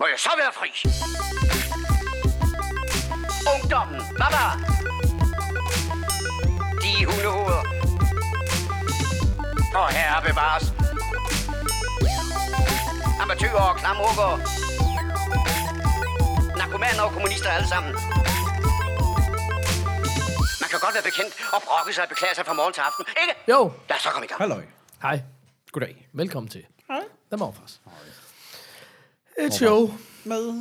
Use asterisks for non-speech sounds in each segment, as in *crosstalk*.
må jeg så være fri. Ungdommen, baba. De hundehoveder. Og herre bevares. Amatøger og klamrukker. Narkomaner og kommunister alle sammen. Man kan godt være bekendt og brokke sig og beklage sig fra morgen til aften, ikke? Jo, Lad os så komme i gang. Halløj. hej. Goddag. Velkommen til. Hej. Der må fast. Et show. Med...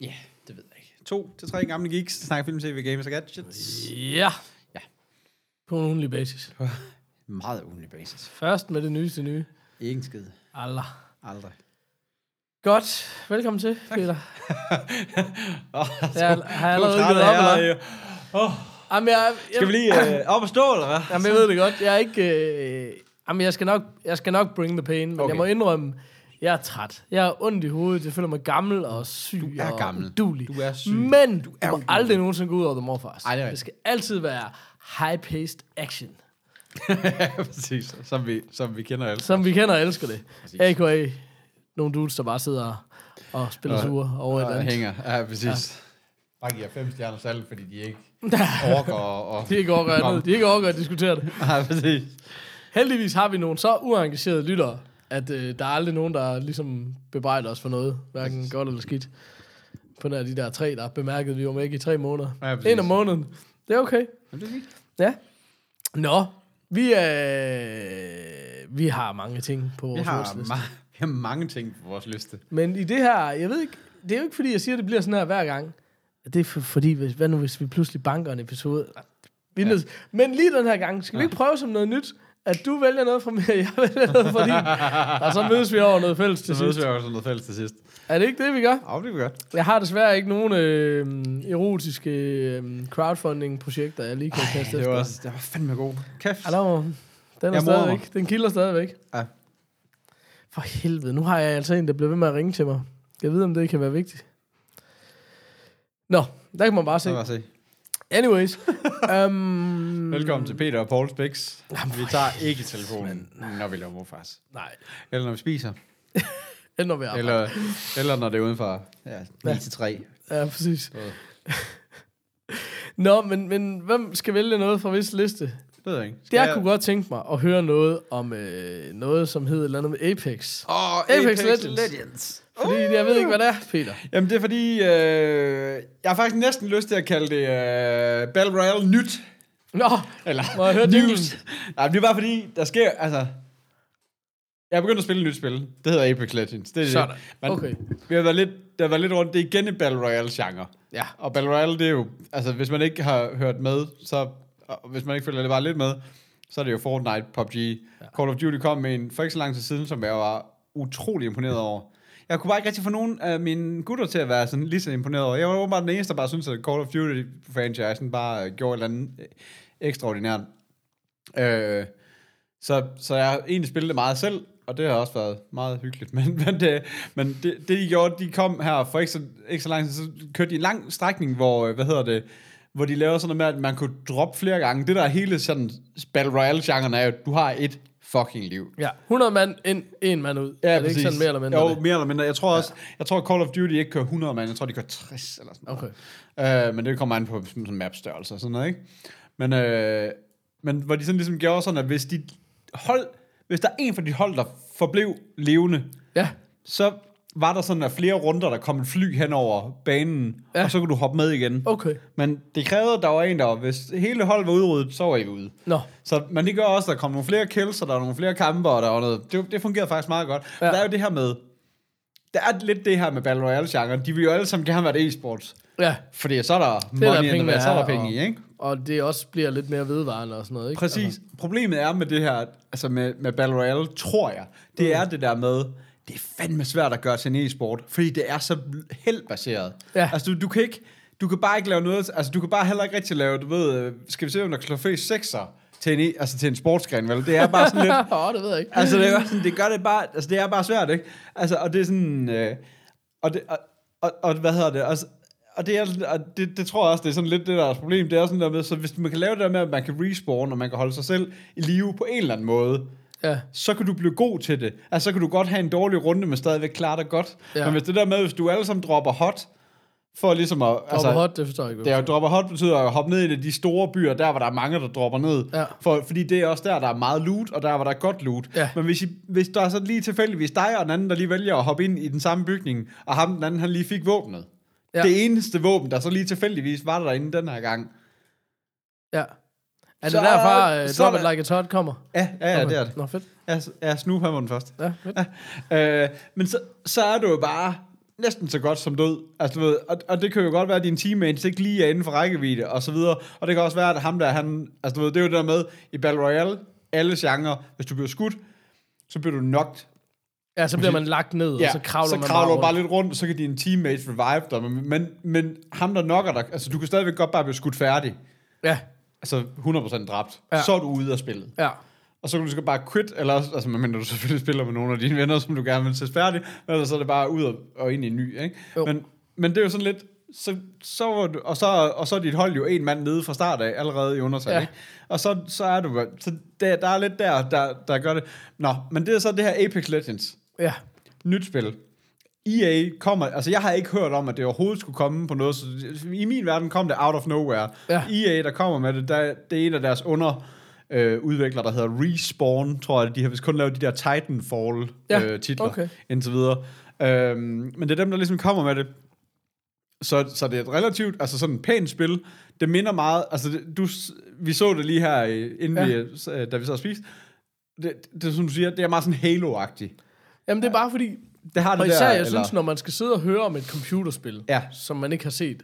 Ja, det ved jeg ikke. To til tre gamle geeks, der snakker film, tv, games og gadgets. Ja. Ja. På en ugenlig basis. Meget ugenlig basis. Først med det nyeste nye. Ingen skid. Allah. Aldrig. Godt. Velkommen til, Peter. *laughs* Oh, Jeg har allerede givet op, eller? Jamen, jeg, jeg, Skal vi lige øh, op og stå, eller hvad? Jamen, jeg ved det godt. Jeg er ikke... Øh, jamen, jeg skal, nok, jeg skal nok bring the pain, men. Okay. jeg må indrømme, jeg er træt. Jeg er ondt i hovedet. Jeg føler mig gammel og syg Du er og gammel. udulig. Du er syg. Men du er må udulig. aldrig nogensinde gå ud over The Morfars. Ej, det er det skal altid være high-paced action. *laughs* præcis. Som vi, som vi kender alle. Som vi kender og elsker det. Præcis. A.k.a. nogle dudes, der bare sidder og spiller Og- sure over et eller Og andet. hænger. Ja, præcis. Ja. Bare giver fem stjerner salg, fordi de ikke orker og... *laughs* og De ikke andet. De ikke overgår at diskutere det. *laughs* ja, præcis. Heldigvis har vi nogle så uengagerede lyttere, at øh, der er aldrig nogen, der ligesom bebrejder os for noget. Hverken godt eller skidt. På nær de der tre, der bemærkede, vi var med ikke i tre måneder. Ja, præcis. en om måneden. Det er okay. Men det er fint. Ja. Nå, vi, er, vi har mange ting på Vi vores har, watchliste. ma- vi har mange ting på vores liste. Men i det her, jeg ved ikke, det er jo ikke fordi, jeg siger, at det bliver sådan her hver gang. Det er for, fordi, hvis, hvad nu hvis vi pludselig banker en episode? Vi ja. Men lige den her gang, skal vi ikke prøve som noget nyt, at du vælger noget fra mig, og jeg vælger noget fra din, og så mødes vi over noget fælles til Så mødes sidst. vi også noget fælles til sidst. Er det ikke det, vi gør? Ja, det er godt. Jeg har desværre ikke nogen øh, erotiske øh, crowdfunding-projekter, jeg lige kan kaste Det efter. var, også, det var fandme god. Kæft. Ja, der var, den er stadigvæk. Den kilder stadigvæk. Ja. For helvede, nu har jeg altså en, der bliver ved med at ringe til mig. Jeg ved, om det kan være vigtigt. Nå, der kan man bare se. Så lad os se. Anyways. um, Velkommen til Peter og Paul Spix. Vi tager ikke telefonen, når vi laver morfars. Nej, Eller når vi spiser. *laughs* ender vi arbejde. Eller, eller når det er udenfor ja, 9 til 3. Ja, præcis. *laughs* Nå, men, men hvem skal vælge noget fra hvis liste? Ved jeg ikke. Det jeg kunne godt tænke mig at høre noget om øh, noget, som hedder et eller andet med Apex. Oh, Apex Apex, Legends. Legends. Fordi jeg ved ikke, hvad det er, Peter. Jamen, det er fordi, øh, jeg har faktisk næsten lyst til at kalde det øh, Battle Royale nyt. Nå, Eller Må jeg høre news. Nej, det er bare fordi, der sker, altså... Jeg er begyndt at spille et nyt spil. Det hedder Apex Legends. Det er Sådan. Det. Men Okay. Vi har været lidt, der været lidt rundt. Det er igen en Battle Royale-genre. Ja. Og Battle Royale, det er jo... Altså, hvis man ikke har hørt med, så... Og hvis man ikke følger det bare lidt med, så er det jo Fortnite, PUBG. Ja. Call of Duty kom med en for ikke så lang tid siden, som jeg var utrolig imponeret over. Jeg kunne bare ikke rigtig få nogen af mine gutter til at være sådan lige så imponeret over. Jeg var bare den eneste, der bare synes, at Call of Duty-franchisen bare øh, gjorde et eller andet øh, ekstraordinært. Øh, så, så jeg har egentlig spillet det meget selv, og det har også været meget hyggeligt. *laughs* Men, men, det, men det, det, de gjorde, de kom her for ikke så, ikke så lang tid, så kørte de en lang strækning, hvor, øh, hvad hedder det, hvor de lavede sådan noget med, at man kunne droppe flere gange. Det der er hele sådan Battle Royale-genren er jo, at du har et fucking liv. Ja, 100 mand ind, en mand ud. Ja, er det ikke sådan mere eller mindre? Jo, det? mere eller mindre. Jeg tror også, jeg tror Call of Duty ikke kører 100 mand, jeg tror de kører 60 eller sådan noget. Okay. Øh, men det kommer an på sådan, sådan map-størrelse og sådan noget, ikke? Men, øh, men hvor de sådan ligesom gjorde sådan, at hvis de hold, hvis der er en fra de hold, der forblev levende, Ja, så var der sådan, at flere runder, der kom et fly hen over banen, Ja. og så kunne du hoppe med igen. okay. Men det krævede, at der var en, der var, hvis hele holdet var udryddet, så var I ude. Nå, Så, men det gør også, at der kom nogle flere kills, og der var nogle flere kampe, og der var noget, det, det fungerede faktisk meget godt. Ja. Der er jo det her med, der er lidt det her med Battle Royale-genren. De vil jo alle sammen gerne være et e-sports. ja. Fordi så er der Det er der money in penge the så er der er, penge og- i, ikke? Og det også bliver lidt mere vedvarende og sådan noget, ikke? Præcis. Altså, Problemet er med det her, altså med, med Battle Royale, tror jeg, det Mm. er det der med, det er fandme svært at gøre til en e-sport, fordi det er så heldbaseret. Ja. Altså, du, du kan ikke, du kan bare ikke lave noget, altså, du kan bare heller ikke rigtig lave, du ved, øh, skal vi se, om der kan slå flest sekser til en, e- altså, til en sportsgren, vel? Det er bare sådan lidt, *laughs* Åh, det ved jeg ikke. altså, det, er sådan, det gør det bare, altså, det er bare svært, ikke? Altså, og det er sådan, øh, og, det, og, og, og, hvad hedder det, altså, og det, er, og det, det tror jeg også, det er sådan lidt det, der er problem. Det er sådan der med, så hvis man kan lave det der med, at man kan respawn, og man kan holde sig selv i live på en eller anden måde, Ja. så kan du blive god til det. Altså, så kan du godt have en dårlig runde, men stadigvæk klare dig godt. Ja. Men hvis det der med, hvis du alle sammen dropper hot, for ligesom at... Altså, altså, hot, det forstår jeg ikke. det er dropper hot betyder at hoppe ned i de store byer, der hvor der er mange, der dropper ned. Ja. For, fordi det er også der, der er meget loot, og der hvor der er godt loot. Ja. Men hvis, I, hvis der er så lige tilfældigvis dig og den anden, der lige vælger at hoppe ind i den samme bygning, og ham den anden, han lige fik våbnet. Ja. Det eneste våben, der så lige tilfældigvis var der derinde den her gang. Ja. Er det derfra, uh, Drop It Like a Todd kommer? Ja, ja, ja det er det. Nå, fedt. Ja, ja Snoop han var den første. Ja, fedt. Øh, men så, så er du jo bare næsten så godt som død. Altså, du ved, og, og det kan jo godt være, at dine teammates ikke lige er inden for rækkevidde, og så videre. Og det kan også være, at ham der, han... Altså, du ved, det er jo det der med, i Battle Royale, alle genrer, hvis du bliver skudt, så bliver du knocked. Ja, så bliver man lagt ned, og så kravler så man kravler bare bare lidt rundt, så kan dine teammates revive dig. Men, men, men ham, der knocker dig, altså, du kan stadigvæk godt bare blive skudt færdig. Ja, Altså, 100% dræbt. Ja. Så er du ude af spillet. ja. Og så kan du skal bare quit, eller også, altså medmindre du selvfølgelig spiller med nogle af dine venner, som du gerne vil se færdig, men ellers så er det bare ud og, og ind i en ny, ikke? Jo. Men, men det er jo sådan lidt, så, så var du, og, så, og så er dit hold jo en mand nede fra start af, allerede i undertal, ja. ikke? Og så, så er du, så der, der er lidt der, der, der gør det. Nå, men det er så det her Apex Legends, Ja, nyt spil. EA kommer, altså jeg har ikke hørt om, at det overhovedet skulle komme på noget, så i min verden kom det out of nowhere. Ja. EA, der kommer med det, der, det er en af deres under øh, udviklere, der hedder Respawn, tror jeg. De har vist kun lavet de der Titanfall Ja, øh, titler okay. indtil videre. Øhm, men det er dem, der ligesom kommer med det. Så, så det er et relativt, altså sådan et pænt spil. Det minder meget, altså det, du, vi så det lige her, øh, inden Ja. vi, øh, da vi så spiste. Det, det, som du siger, det er meget sådan Halo-agtigt. Jamen, det er bare fordi, Det har det og især, der, jeg eller, synes, når man skal sidde og høre om et computerspil, Ja. som man ikke har set,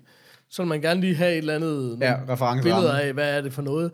så vil man gerne lige have et eller andet Ja, billeder af, hvad er det for noget.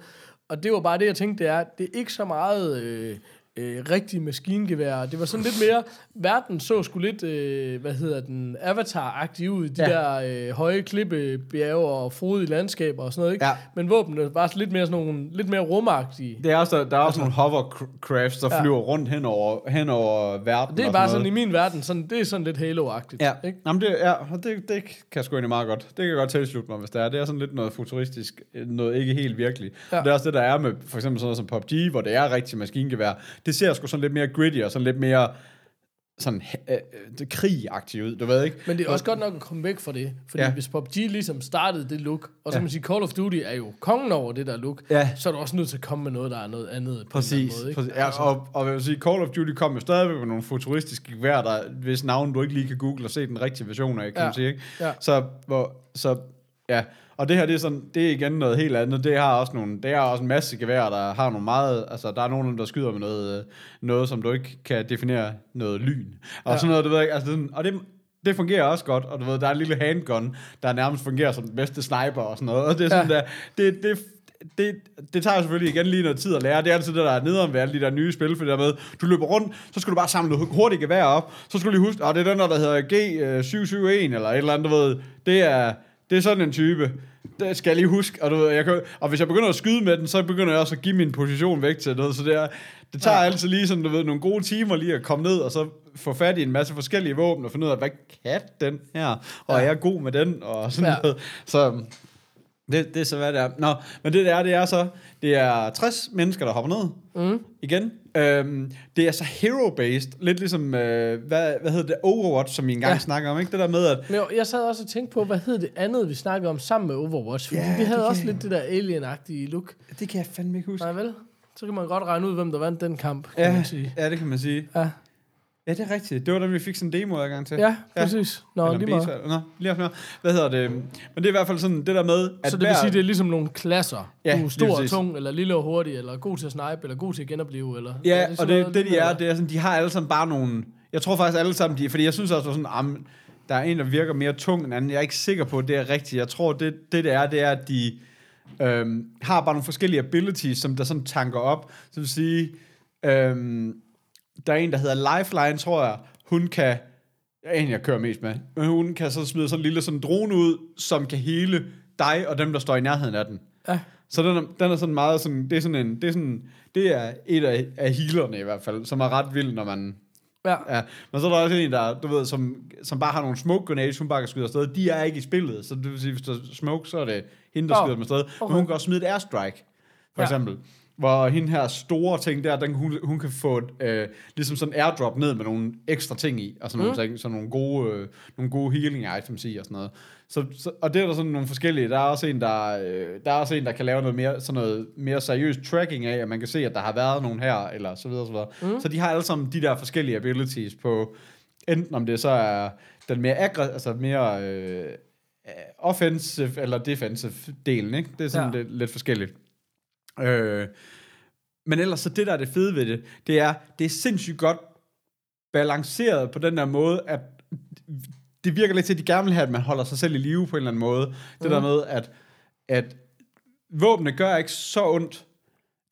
Og det var bare det, jeg tænkte, det er, det er ikke så meget øh, øh, rigtig maskingevær. Det var sådan lidt mere, verden så sgu lidt, øh, hvad hedder den, avatar-agtig ud, de Ja. der øh, høje klippebjerge og frodige landskaber og sådan noget, ikke? Ja. Men våbnene var lidt mere sådan nogle, lidt mere rumagtige. Det er også, der, der er også nogle hovercrafts, der Ja. flyver rundt hen over, hen over verden. Det er bare sådan i noget. min verden, sådan, det er sådan lidt Halo-agtigt. Ja, Ikke? Jamen det, ja det, det kan jeg sgu egentlig meget godt. Det kan jeg godt tilslutte mig, hvis det er. Det er sådan lidt noget futuristisk, noget ikke helt virkeligt. Ja. Ja. Det er også det, der er med for eksempel sådan noget som PUBG, hvor det er rigtig maskingevær. Det ser sgu sådan lidt mere gritty og sådan lidt mere sådan øh, øh, krigagtigt ud, du ved ikke? Men det er også godt nok at komme væk fra det. Fordi ja. Hvis PUBG ligesom startede det look, og så Ja. man sige, Call of Duty er jo kongen over det der look, Ja. så er du også nødt til at komme med noget, der er noget andet. på en eller anden Præcis. måde, ikke? præcis. Ja, og, og jeg vil sige, Call of Duty kom jo stadigvæk med nogle futuristiske gevær, der, hvis navn du ikke lige kan google og se den rigtige version af, kan Ja. man sige. Ikke? Ja. Så, hvor, så, ja. Og det her, det er, sådan, det er igen noget helt andet. Det har også nogle, det er også en masse gevær, der har nogle meget, altså der er nogen, der skyder med noget, øh, noget som du ikke kan definere noget lyn. Og Ja. sådan noget, du ved ikke, altså sådan, og det, det fungerer også godt, og du ved, der er en lille handgun, der nærmest fungerer som den bedste sniper og sådan noget, og det er sådan Ja. der, det, det, det, det tager jo selvfølgelig igen lige noget tid at lære. Det er altid det, der er nederen ved alle de der nye spil, for det der med, du løber rundt, så skal du bare samle hurtigt gevær op, så skal du lige huske, at det er den der, der hedder G771, eller et eller andet, du ved, det er, det er sådan en type. Det skal jeg lige huske, og, du ved, jeg kan, og hvis jeg begynder at skyde med den, så begynder jeg også at give min position væk til noget, så det, er, det tager Ja. altid lige sådan, du ved, nogle gode timer lige at komme ned, og så få fat i en masse forskellige våben, og finde ud af, hvad kan den her, og Ja. er jeg god med den, og sådan Ja. noget. Så det, det er så, hvad det er. Nå, men det der, det er så, det er 60 mennesker, der hopper ned. Mm. Igen. Øhm, det er så hero-based. Lidt ligesom, øh, hvad, hvad hedder det, Overwatch, som vi engang Ja. snakker om, ikke? Det der med, at Men jo, jeg sad også og tænkte på, hvad hed det andet, vi snakkede om sammen med Overwatch? Fordi Ja, vi havde også kan- lidt det der alien-agtige look. det kan jeg fandme ikke huske. Nej vel? Så kan man godt regne ud, hvem der vandt den kamp, kan Ja, man sige. ja, det kan man sige. Ja, Ja, det er rigtigt. Det var dem, vi fik sådan en demo adgang til. ja præcis. Nå, Eller lige meget. beta. Nå, lige efter. Hvad hedder det? Men det er i hvert fald sådan, det der med, at Så det vil sige, det er ligesom nogle klasser. Ja, du er stor og tung, eller lille og hurtig, eller god til at snipe, eller god til at genopleve, eller... Ja, er og det, noget det de er, det er sådan, de har alle sammen bare nogle... Jeg tror faktisk alle sammen, de, fordi jeg synes også, at sådan, am, der er en, der virker mere tung end anden. Jeg er ikke sikker på, at det er rigtigt. Jeg tror, det det, det er, det er, at de øhm, har bare nogle forskellige abilities, som der sådan tanker op. Så vil sige, øhm, der er en, der hedder Lifeline, tror jeg. Hun kan... Jeg er en, jeg kører mest med. Men hun kan så smide sådan en lille sådan drone ud, som kan hele dig og dem, der står i nærheden af den. Ja. Så den er, den er sådan meget sådan, det er sådan en, det er sådan, det er et af, af healerne i hvert fald, som er ret vild, når man, Ja. ja. Men så er der også en, der, du ved, som, som bare har nogle smoke grenades, hun bare kan skyde afsted. De er ikke i spillet, så det vil sige, hvis der er smoke, så er det hende, der oh, skyder dem afsted. okay. Men hun kan også smide et airstrike, for Ja. eksempel. Hvor hende her store ting der, den, hun, hun kan få øh, ligesom sådan en airdrop ned med nogle ekstra ting i, og sådan, mm. nogle, ting, sådan nogle, gode, øh, nogle gode healing items i og sådan noget. Så, så, og det er der sådan nogle forskellige. Der er også en, der, øh, der, er også en, der kan lave noget mere, sådan noget mere seriøst tracking af, at man kan se, at der har været nogen her, eller så videre, så videre. Mm. Så de har alle sammen de der forskellige abilities på, enten om det så er den mere aggre, altså mere øh, offensive eller defensive delen, ikke? Det er sådan ja. lidt, lidt forskelligt. Øh, men ellers så det, der er det fede ved det, det er, det er sindssygt godt balanceret på den der måde, at det virker lidt til, at de gerne vil have, at man holder sig selv i live på en eller anden måde. Det Mm. der med, at, at våbne gør ikke så ondt.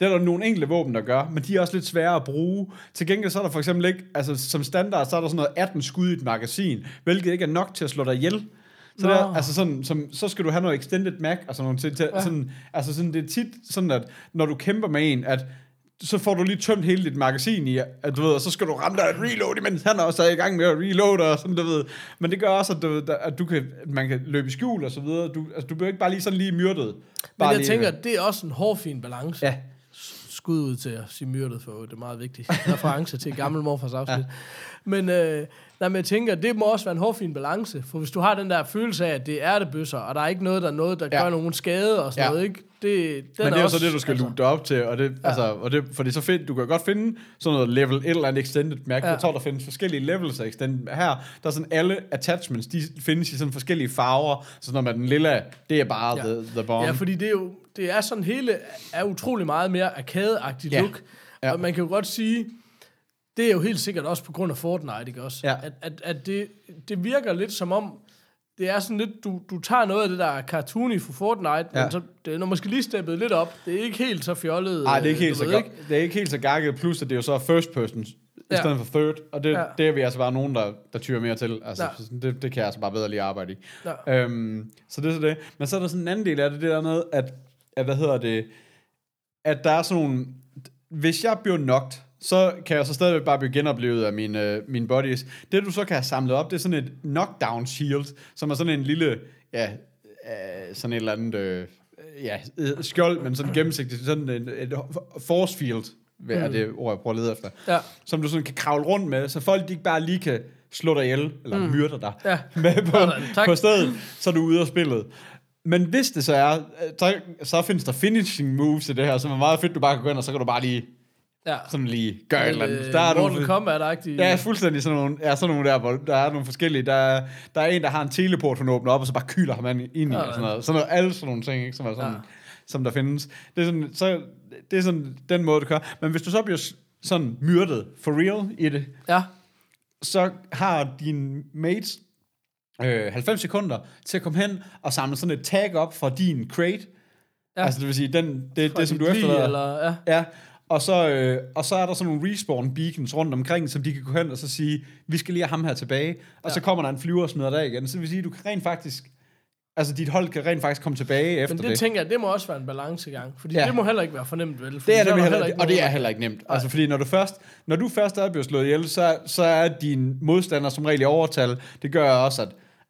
Det er der nogle enkelte våben, der gør, men de er også lidt svære at bruge. Til gengæld så er der for eksempel ikke, altså som standard, så er der sådan noget 18 skud i et magasin, hvilket ikke er nok til at slå dig ihjel. Så, der, altså sådan, som, så skal du have noget extended mag, og sådan nogle til, til Ja. sådan, altså sådan, det er tit sådan, at når du kæmper med en, at så får du lige tømt hele dit magasin i, at du ved, og så skal du ramme dig et reload, imens han også er i gang med at reloade, og sådan, du ved. Men det gør også, at, du, at du kan, man kan løbe i skjul, og så videre. Du, altså, du bliver ikke bare lige sådan lige myrdet. Men Bare jeg lige, tænker, det er også en hårfin balance. Ja, Skud ud til at sige myrdet, for det er meget vigtigt. Reference til gammel morfars afsnit. Ja. Men, øh, nej, men jeg tænker, det må også være en hårfin balance. For hvis du har den der følelse af, at det er det bøsser, og der er ikke noget, der, er noget, der Ja. gør nogen skade og sådan Ja. noget, ikke? Det, den men det er også, jo så det, du skal altså, lute dig op til, og det, ja. altså, og det, fordi så find, du kan godt finde sådan noget level et eller andet extended mærke. Ja. Jeg tror, der findes forskellige levels af extended. Her, der er sådan alle attachments, de findes i sådan forskellige farver, så når man den lille, det er bare. Ja. the, the bomb. Ja, fordi det er jo det er sådan hele er utrolig meget mere arcade-agtigt Ja. look. Ja. Og man kan jo godt sige, det er jo helt sikkert også på grund af Fortnite, ikke også? Ja. At, at, at det, det virker lidt som om, det er sådan lidt, du, du tager noget af det, der er cartoony for Fortnite, ja. Men så, det er måske lige steppet lidt op. Det er ikke helt så fjollet. Nej, det er ikke øh, helt så ved godt. Det er ikke helt så gakket, plus at det er jo så first person i Ja. stedet for third, og det, Ja. det er vi altså bare nogen, der, der tyrer mere til. Altså, ja. det, det kan jeg altså bare bedre lige arbejde i. Ja. Øhm, så det er så det. Men så er der sådan en anden del af det, det der med, at, at hvad hedder det, at der er sådan nogle, hvis jeg bliver knocked, så kan jeg så stadigvæk bare blive genoplevet af mine, mine bodies. Det du så kan have samlet op, det er sådan et knockdown shield, som er sådan en lille, ja, øh, sådan et eller andet, øh, ja, øh, skjold, men sådan gennemsigtigt, sådan en, et force field, mm. er det ord, jeg prøver at lede efter, Ja. som du sådan kan kravle rundt med, så folk de ikke bare lige kan slå dig ihjel, eller mm. myrde dig Ja. *laughs* med på, tak. på stedet, så er du ude af spillet. Men hvis det så er, øh, så, så findes der finishing moves i det her, som er meget fedt, du bare kan gå ind, og så kan du bare lige, ja. sådan lige gøre et eller andet. Øh, Der er Mortal nogle, Kombat-agtigt. Ja, fuldstændig sådan nogle, ja, sådan nogle der, hvor der er nogle forskellige. Der, er- der er en, der har en teleport, hun åbner op, og så bare kyler ham ind i, Ja, og sådan noget. Sådan noget, alle sådan nogle ting, ikke, som er sådan, Ja. som der findes. Det er sådan, så, det er sådan den måde, det kører. Men hvis du så bliver sådan myrdet for real i det, ja. så har din mates øh, 90 sekunder til at komme hen og samle sådan et tag op fra din crate. Ja. Altså det vil sige, den, det, Fra det som du efterlader. Eller, ja. Ja, og så, øh, og så er der sådan nogle respawn beacons rundt omkring, som de kan gå hen og så sige, vi skal lige have ham her tilbage. Og Ja. så kommer der en flyver og smider dig igen. Så det vil sige, du kan rent faktisk, altså dit hold kan rent faktisk komme tilbage efter Men det. det tænker jeg, det må også være en balancegang. Fordi Ja. det må heller ikke være fornemt, vel? Fordi Det er nemlig der heller, ikke og det er heller ikke nemt. Altså, fordi når du først, når du først er blevet slået ihjel, så, så er din modstander som regel i overtal. Det gør også, at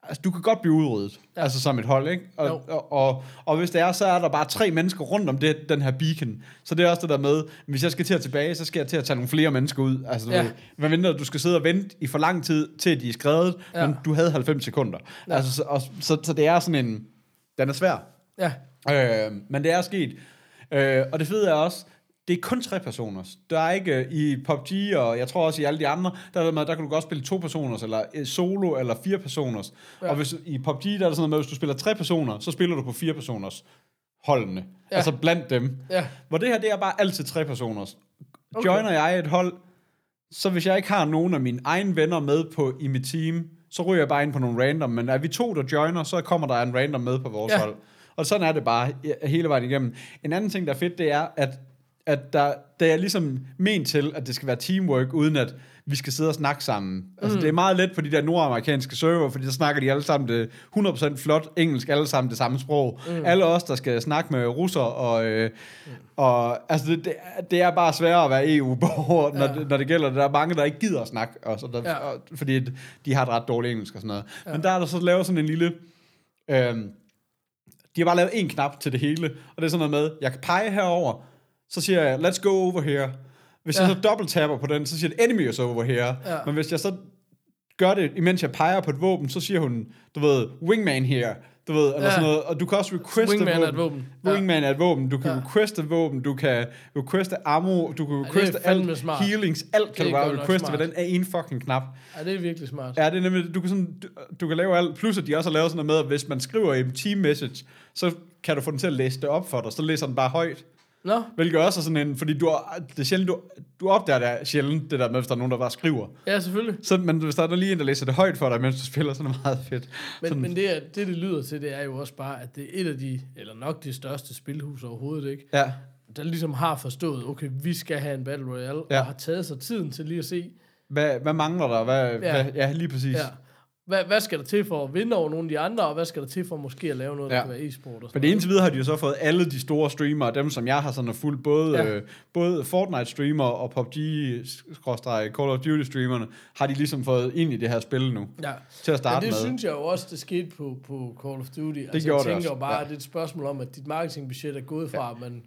altså, du kan godt blive udryddet, ja. altså som et hold, ikke? Jo. Og, og, og, og, hvis det er, så er der bare tre mennesker rundt om det, den her beacon. Så det er også det der med, hvis jeg skal til at tilbage, så skal jeg til at tage nogle flere mennesker ud. Altså, Ja. hvad mindre du skal sidde og vente i for lang tid, til de er skrevet, Ja. men du havde 90 sekunder. Ja. Ja. Altså, så, og, så, så det er sådan en, den er svær. Ja, Øh, men det er sket. Øh, og det fede er også, det er kun tre personers. Der er ikke øh, i PUBG, og jeg tror også i alle de andre, der, er med, der kan du godt spille to personers, eller øh, solo, eller fire personers. Ja. Og hvis, i PUBG, der er det sådan noget med, hvis du spiller tre personer, så spiller du på fire personers holdene. Ja. Altså blandt dem. ja. Hvor det her, det er bare altid tre personers. Okay. Joiner jeg et hold, så hvis jeg ikke har nogen af mine egne venner med på i mit team, så ryger jeg bare ind på nogle random. Men er vi to, der joiner, så kommer der en random med på vores Ja. hold. Og sådan er det bare hele vejen igennem. En anden ting, der er fedt, det er, at, at der, det er ligesom ment til, at det skal være teamwork, uden at vi skal sidde og snakke sammen. Altså, Mm. det er meget let på de der nordamerikanske server, fordi der snakker de alle sammen det 100% flot engelsk, alle sammen det samme sprog. Mm. Alle os, der skal snakke med russer, og, øh, mm. og altså, det, det, er- det er bare sværere at være EU-borger, når, Ja. det, når det gælder. Der er mange, der ikke gider at snakke, og så der, Ja. og, fordi de har et ret dårligt engelsk og sådan noget. Ja. Men der er der så lavet sådan en lille... Øh, de har bare lavet en knap til det hele, og det er sådan noget med, jeg kan pege herover, så siger jeg, let's go over here. Hvis ja. Ja. jeg så dobbelt-tapper på den, så siger det, enemy is over here. Ja. Men hvis jeg så gør det, imens jeg peger på et våben, så siger hun, du ved, wingman here. Du ved, eller Ja. sådan noget. Og du kan også requeste Wingman er et våben. Ja. Wingman er et våben. Du kan Ja. requeste våben, du kan requeste ammo, du kan er requeste fandme alt, smart. healings, alt kan du er bare requeste ved den af en fucking knap. Ja, det er virkelig smart. Ja, det er nemlig, du kan, sådan, du, du kan lave alt, plus at de også har lavet sådan noget med, at hvis man skriver en team message, så kan du få den til at læse det op for dig, så læser den bare højt. Nå, Hvilket også er sådan en, fordi du, det er sjældent, du, du opdager det sjældent, det der med, hvis der er nogen, der bare skriver. ja, selvfølgelig. Så, men hvis der er lige en, der læser det højt for dig, mens du spiller, så er det meget fedt. Men, sådan, men det, er, det, det lyder til, det er jo også bare, at det er et af de, eller nok de største spilhus overhovedet, ikke? ja, Der ligesom har forstået, okay, vi skal have en Battle Royale, Ja. og har taget sig tiden til lige at se, hvad, hvad mangler der? Hvad, ja. Ja. Hvad, ja, lige præcis. ja, hvad, hvad skal der til for at vinde over nogle af de andre, og hvad skal der til for måske at lave noget, der Ja. kan være e-sport og Men sådan det indtil videre har de jo så fået alle de store streamere, dem som jeg har sådan fulgt, både, ja. Ja. øh, både Fortnite-streamer og PUBG-Call of Duty-streamerne, har de ligesom fået ind i det her spil nu, Ja. til at starte Men det med. synes jeg jo også, det skete på, på Call of Duty. Det altså, gjorde jeg det tænker også, jo bare, ja. at det er et spørgsmål om, at dit marketingbudget er gået fra, at man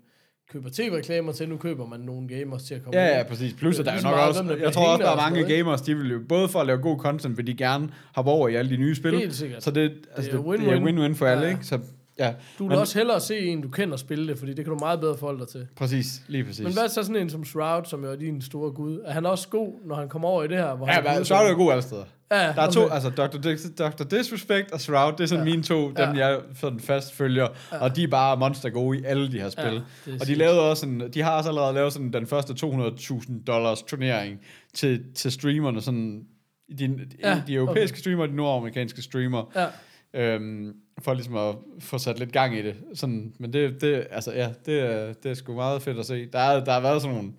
køber tv-reklamer til, nu køber man nogle gamers til at komme Ja, ja, præcis. Plus, at der er jo Ligesom nok meget, også, jeg tror også, der er mange noget, gamers, de vil jo, både for at lave god content, vil de gerne hoppe over i alle de nye spil. Helt sikkert. Så det, altså, er det, det er win-win. win-win for alle, Ja. ikke? Så, ja, Du vil men, også hellere se en, du kender spille det, fordi det kan du meget bedre forholde dig til. præcis, lige præcis. Men hvad er så sådan en som Shroud, som jo er din store gud? Er han også god, når han kommer over i det her? Hvor Ja, han så er det jo god alle steder. Ja, Der er to, okay. altså Dr. Dis, Dr. Disrespect og Shroud, det er sådan ja. Mine to, dem Ja. jeg sådan fast følger, ja. og de er bare monster gode i alle de her spil. Ja, og de lavede også en, de har også allerede lavet sådan den første 200.000 dollars turnering til, til streamerne, sådan de, ja, de europæiske okay. streamere og de nordamerikanske streamere, Ja, øhm, for ligesom at få sat lidt gang i det. Sådan, men det, det, altså, ja, det, det er sgu meget fedt at se. Der, er, der har været sådan nogle,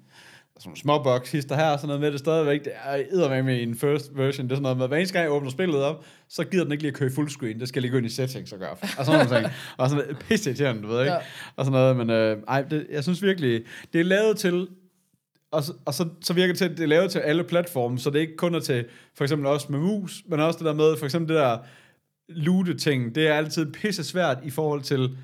sådan nogle små box hister her, og sådan noget med det stadigvæk. Det er eddermame med i en first version. Det er sådan noget med, hver eneste gang jeg åbner spillet op, så gider den ikke lige at køre i fullscreen. Det skal lige gå ind i settings og gøre. Og sådan nogle ting. *laughs* Og sådan noget pisse irriterende, du ved ikke? Ja. Og sådan noget, men øh, ej, det, jeg synes virkelig, det er lavet til, og, så, og så, så virker det til, at det er lavet til alle platforme, så det ikke kun er til, for eksempel også med mus, men også det der med, for eksempel det der loote-ting, det er altid pisse svært i forhold til,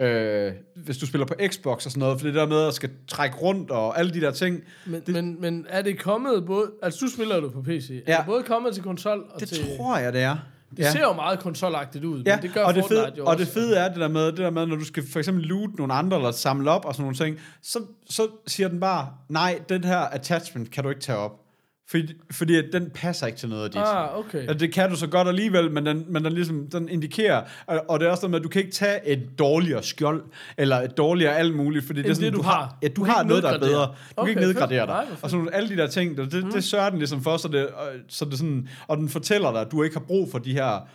øh, hvis du spiller på Xbox og sådan noget, for det der med at skal trække rundt og alle de der ting, men, det, men, men er det kommet både... Altså, du spiller jo på PC. Er Ja. det både kommet til konsol og det til... tror jeg, det er. Det ser jo meget konsolagtigt ud, Ja, men det gør og det, Fortnite fede, jo og også. det fede er det der med, det der med, når du skal for eksempel loot nogle andre, eller samle op og sådan nogle ting, så, så siger den bare, nej, den her attachment kan du ikke tage op. Fordi, fordi at den passer ikke til noget af dit. Ah, okay. Ja, det kan du så godt alligevel, men den, men den ligesom den indikerer, og, og det er også noget med, at du kan ikke tage et dårligere skjold, eller et dårligere alt muligt, fordi det er sådan, det, du har. Ja, du, Du har noget, der er bedre. Du Okay, kan ikke nedgradere Nej, dig. fedt. Og sådan alle de der ting, det, det, det sørger den ligesom for, så det, så det sådan, og den fortæller dig, at du ikke har brug for de her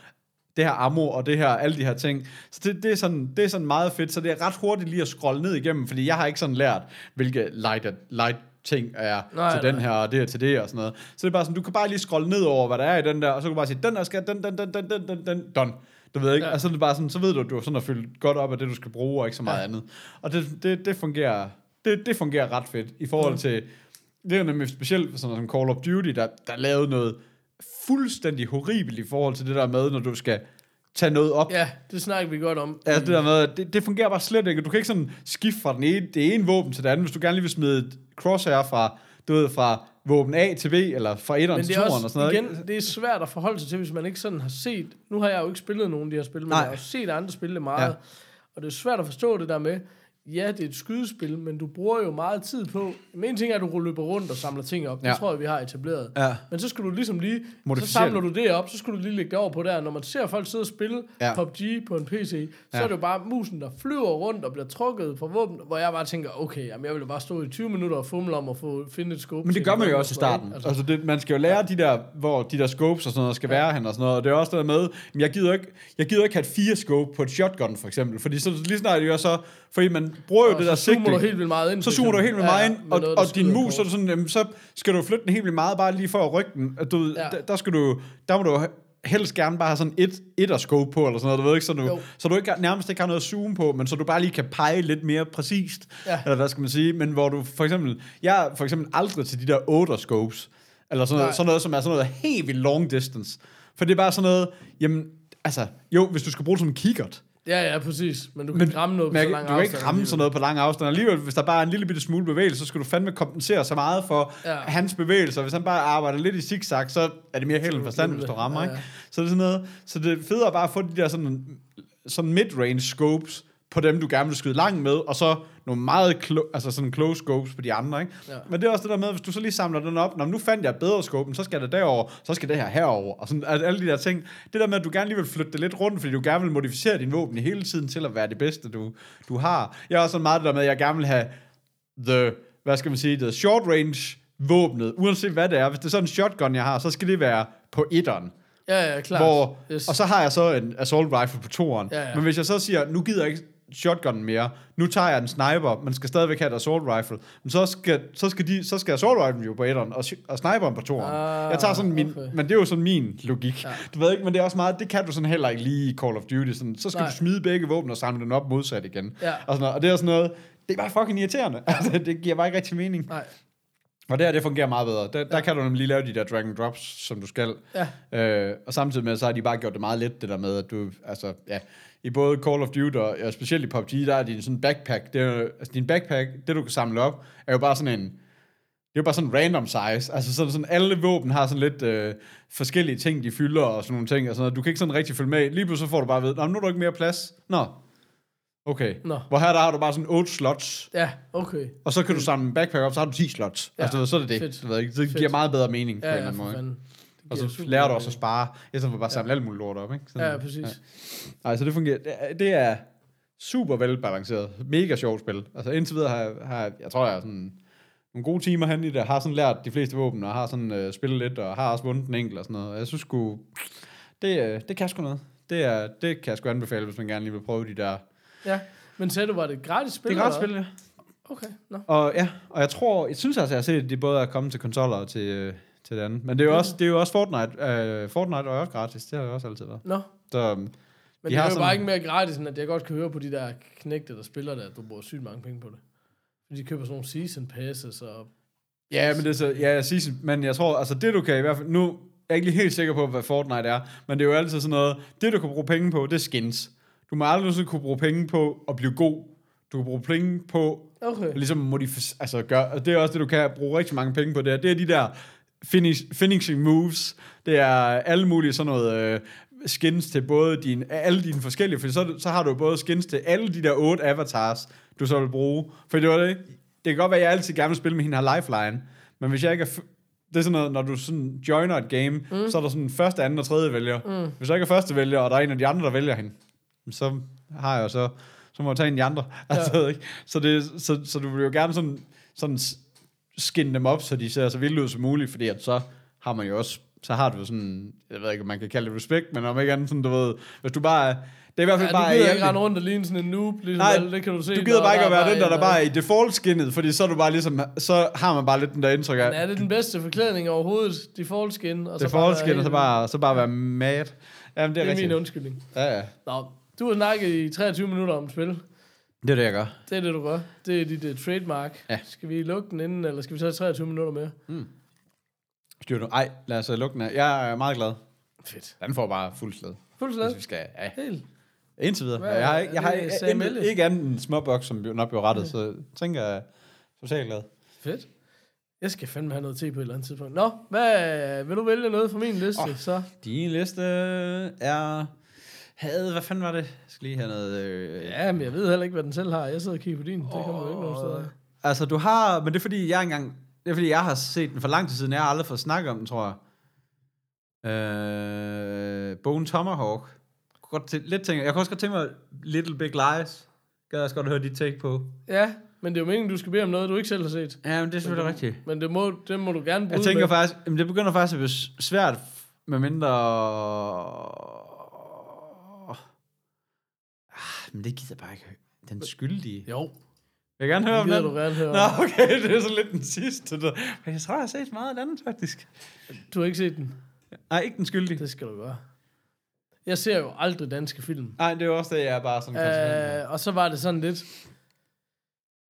det her ammo og det her, alle de her ting. Så det, det, er sådan, det er sådan meget fedt, så det er ret hurtigt lige at scrolle ned igennem, fordi jeg har ikke sådan lært, hvilke light, light ting er Nej, til den nej. her, og det er til det og sådan noget. Så det er bare sådan, du kan bare lige scrolle ned over, hvad der er i den der, og så kan du bare sige, den der skal, den, den, den, den, den, den, den, done. Du ved ikke, Ja. altså det er bare sådan, så ved du, at du er sådan at fylde godt op af det, du skal bruge, og ikke så meget Ja. andet. Og det, det, det fungerer, det, det fungerer ret fedt, i forhold Ja. til, det er jo nemlig specielt sådan noget som Call of Duty, der, der lavede noget fuldstændig horribelt i forhold til det der med, når du skal tage noget op. Ja, det snakker vi godt om. Altså det der med, det, det fungerer bare slet ikke. Du kan ikke sådan skifte fra den ene, det ene våben til det andet, hvis du gerne lige vil smide et crosshair fra, du ved, fra våben A til B, eller fra 1'eren Men til det er 2'eren og sådan noget. igen, ikke? det er svært at forholde sig til, hvis man ikke sådan har set... Nu har jeg jo ikke spillet nogen af de her spil, men Nej. jeg har jo set andre spille det meget. Ja. Og det er svært at forstå det der med, ja, det er et skydespil, men du bruger jo meget tid på... Men en ting er, at du løber rundt og samler ting op. Det Ja. tror jeg, vi har etableret. Ja. Men så skal du ligesom lige... Så samler du det op, så skal du lige lægge det over på der. Når man ser folk sidde og spille Ja. ja. PUBG på en PC, så Ja. er det jo bare musen, der flyver rundt og bliver trukket fra våben, hvor jeg bare tænker, okay, jamen, jeg vil bare stå i 20 minutter og fumle om at få finde et scope. Men det gør man jo også i starten. Altså, altså det, man skal jo lære de der, hvor de der scopes og sådan noget skal være hen og sådan noget. Og det er også det der med, jamen, jeg gider ikke, jeg gider ikke have et fire scope på et shotgun for eksempel. Fordi så lige snart det jo så, fordi man bruger jo Og det der så zoomer sigte. du helt vildt meget ind. så zoomer du helt vildt meget ind, med og, noget, og din mus, så, sådan, jamen, så skal du flytte den helt vildt meget, bare lige for at rykke den. At Du, Ja. ja. der, der, skal du, der må du helst gerne bare have sådan et, et scope på, eller sådan noget, du ved ikke, så du, Jo. så du ikke, nærmest ikke har noget at zoome på, men så du bare lige kan pege lidt mere præcist, Ja. eller hvad skal man sige, men hvor du for eksempel, jeg er for eksempel aldrig til de der 8 scopes, eller sådan Nej. noget, sådan noget, som er sådan noget helt vildt long distance, for det er bare sådan noget, jamen, altså, jo, hvis du skal bruge det som en kikkert, Ja, ja, præcis. Men du kan Men, ikke ramme noget på så lang du kan ikke afstand ramme sådan noget på lang afstand. Alligevel, hvis der bare er en lille bitte smule bevægelse, så skal du fandme kompensere så meget for Ja. hans bevægelser. Hvis han bare arbejder lidt i zigzag, så er det mere held end forstand, hvis du rammer. Ja, Ikke? ja. Så det er sådan noget. Så det er federe bare at få de der sådan, sådan mid-range scopes på dem, du gerne vil skyde langt med, og så nogle meget clo- altså sådan close scopes på de andre. Ikke? Ja. Men det er også det der med, hvis du så lige samler den op, når nu fandt jeg bedre scope, så skal det derover, så skal det her herover og sådan alle de der ting. Det der med, at du gerne lige vil flytte det lidt rundt, fordi du gerne vil modificere din våben hele tiden til at være det bedste, du, du har. Jeg er også sådan meget det der med, at jeg gerne vil have the, hvad skal man sige, the short range våbnet, uanset hvad det er. Hvis det er sådan en shotgun, jeg har, så skal det være på etteren. Ja, ja, klart. Hvor, Yes. Og så har jeg så en assault rifle på toeren. Ja, ja. Men hvis jeg så siger, nu gider jeg ikke shotgun mere, nu tager jeg en sniper, men skal stadigvæk have et assault rifle, men så skal, så skal, de, så skal assault rifle jo på etteren, og, og sniperen på toeren. Ah, jeg tager sådan min, okay. men det er jo sådan min logik. Ja. Ja. Du ved ikke, men det er også meget, det kan du sådan heller ikke lige i Call of Duty. Sådan, så skal Nej. du smide begge våben og samle den op modsat igen. Ja. Og, sådan noget. og det er sådan noget, det er bare fucking irriterende. *laughs* Altså, det giver bare ikke rigtig mening. Nej. Og der, det fungerer meget bedre. Der, der kan du nemlig lige lave de der drag and drops, som du skal. Ja. Øh, og samtidig med, så har de bare gjort det meget let, det der med, at du, altså, ja, i både Call of Duty og, og specielt i PUBG, der er din sådan backpack, det er, altså din backpack, det du kan samle op, er jo bare sådan en, det er jo bare sådan random size. Altså sådan, sådan alle våben har sådan lidt øh, forskellige ting, de fylder og sådan nogle ting. Og sådan noget. Du kan ikke sådan rigtig følge med. Lige pludselig så får du bare ved, Nå, nu er der ikke mere plads. Nå, okay. Nå. Hvor her der har du bare sådan 8 slots, Ja, okay. og så kan du samle en backpack op, så har du 10 slots. Ja, Ja. Altså, så er det det. fedt. Du ved ikke, det Fedt. giver meget bedre mening på Ja, en eller ja, anden måde. fanden. Og så lærer du også at spare, i stedet for bare at samle alt muligt lort op, ikke? Sådan, Ja, præcis. Nej, så det fungerer. Det er, det er super velbalanceret. Mega sjovt spil. Altså indtil videre har jeg, har jeg, jeg tror, jeg er sådan nogle gode timer hen i det. Har sådan lært de fleste våben, og har sådan øh, spillet lidt, og har også vundet den enkelt og sådan noget. Og jeg synes sgu, det, øh, det kan sgu noget. Det, er, det kan jeg sgu anbefale, hvis man gerne lige vil prøve de der. Ja. Men sagde du, var det et gratis spil? Det er gratis spil, ja. Okay, nå. Og ja, og jeg tror, jeg synes altså, jeg har set, at de både er kommet til konsoller og til, øh, til det andet. Men det er jo også, det er jo også Fortnite. Øh, Fortnite er også gratis. Det har jo også altid været. Nå. Så, øhm, Men De det er jo bare ikke mere gratis, end at jeg godt kan høre på de der knægte, der spiller det, at du bruger sygt mange penge på det. Fordi de køber sådan nogle season passes og... Ja, men det er så, ja, season, men jeg tror, altså det du kan i hvert fald, nu er jeg ikke lige helt sikker på, hvad Fortnite er, men det er jo altid sådan noget, det du kan bruge penge på, det er skins. Du må aldrig kunne bruge penge på at blive god. Du kan bruge penge på Okay. ligesom modificere, altså gøre, og det er også det, du kan bruge rigtig mange penge på, det er, det er de der finish, finishing moves, det er alle mulige sådan noget øh, skins til både din, alle dine forskellige, for så, så har du både skins til alle de der otte avatars, du så vil bruge, for det var det, det kan godt være, at jeg altid gerne vil spille med hende her lifeline, men hvis jeg ikke er, det er sådan noget, når du sådan joiner et game, mm. så er der sådan første, anden og tredje vælger. Mm. Hvis jeg ikke er første vælger, og der er en af de andre, der vælger hende, så har jeg så, så må jeg tage en af de andre. Ja. *laughs* Altså, ikke? Så, det, så, så du vil jo gerne sådan, sådan skinne dem op, så de ser så vilde ud som muligt, fordi at så har man jo også, så har du sådan, jeg ved ikke, om man kan kalde det respekt, men om ikke andet sådan, du ved, hvis du bare det er i hvert fald Ja, du bare gider ikke rende rundt og ligne sådan en noob, ligesom Nej, alle, det kan du se. Du gider bare ikke at være den, der, der bare er i default skinnet, fordi så er du bare ligesom, så har man bare lidt den der indtryk af, Men er det den bedste forklædning overhovedet? Default skin? Og så default være skin, og så bare, så bare være mad. Jamen, det er, Det er min undskyldning. Ja, ja. Nå, du har snakket i 23 minutter om spil. Det er det, jeg gør. Det er det, du gør. Det er dit uh, trademark. Ja. Skal vi lukke den inden, eller skal vi tage 23 minutter mere? Styr du? Ej, lad os øh, lukke den af. Jeg er meget glad. Fedt. Den får bare fuld slag. Fuld Hvis slag. vi skal, ja. Helt. Indtil videre. Hvad jeg har, ikke- jeg har ikke, ikke, andet end småboks, som nok bliver rettet, så tænker jeg totalt glad. Fedt. Jeg skal fandme have noget te på et eller andet tidspunkt. Nå, hvad, vil du vælge noget fra min liste, Åh. så? Din liste er... Havde, hvad fanden var det? Jeg skal lige have noget... Øh, Ja, men jeg ved heller ikke, hvad den selv har. Jeg sidder og kigger på din. Det kommer jo ikke nogen steder. Altså, du har... Men det er fordi, jeg engang... Det er fordi, jeg har set den for lang tid siden. Jeg har aldrig fået snakket om den, tror jeg. Øh, Bone Tomahawk. Jeg kunne godt tæ- lidt tænke, jeg kunne også godt tænke mig Little Big Lies. Gad jeg også godt høre dit take på. Ja, men det er jo meningen, du skal bede om noget, du ikke selv har set. Ja, men det er selvfølgelig rigtigt. Men det må, det må du gerne bryde Jeg tænker med. faktisk, jamen det begynder faktisk at blive svært, med mindre... Ah, men det gider jeg bare ikke høre. Den skyldige. Jo, Jeg vil gerne høre om den. du gerne høre. Nå, okay, det er så lidt den sidste. Der. Men jeg tror, jeg har set meget af den anden, faktisk. Du har ikke set den. Nej, ikke den skyldige. Det skal du gøre. Jeg ser jo aldrig danske film. Nej, det er jo også det, jeg er bare sådan. Uh, og så var det sådan lidt...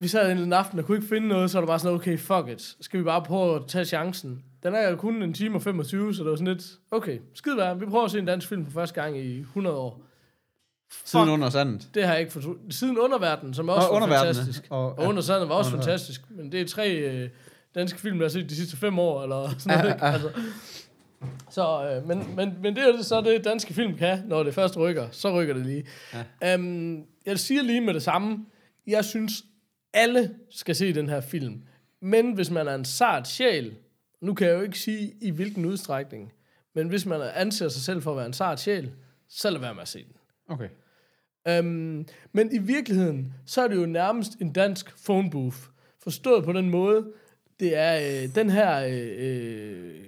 Vi sad en aften og kunne ikke finde noget, så var det bare sådan, okay, fuck it. Skal vi bare prøve at tage chancen? Den er jo kun en time og 25, så det var sådan lidt, okay, skide være, vi prøver at se en dansk film for første gang i 100 år. Siden under sandet. Det har jeg ikke fortrudt. Siden Underverden, som også Nå, var fantastisk. og- Og, og Under Sandet var også Under- fantastisk. Men det er tre øh, danske film, jeg har set de sidste fem år, eller *laughs* sådan noget. ikke? Altså, så, øh, men, men, men det er så det, danske film kan, når det først rykker. Så rykker det lige. Ja. Um, jeg siger lige med det samme. Jeg synes, alle skal se den her film. Men hvis man er en sart sjæl, nu kan jeg jo ikke sige i hvilken udstrækning, men hvis man anser sig selv for at være en sart sjæl, så lad være med at se den. Okay. Um, men i virkeligheden, så er det jo nærmest en dansk phone booth. Forstået på den måde, det er øh, den her øh, øh,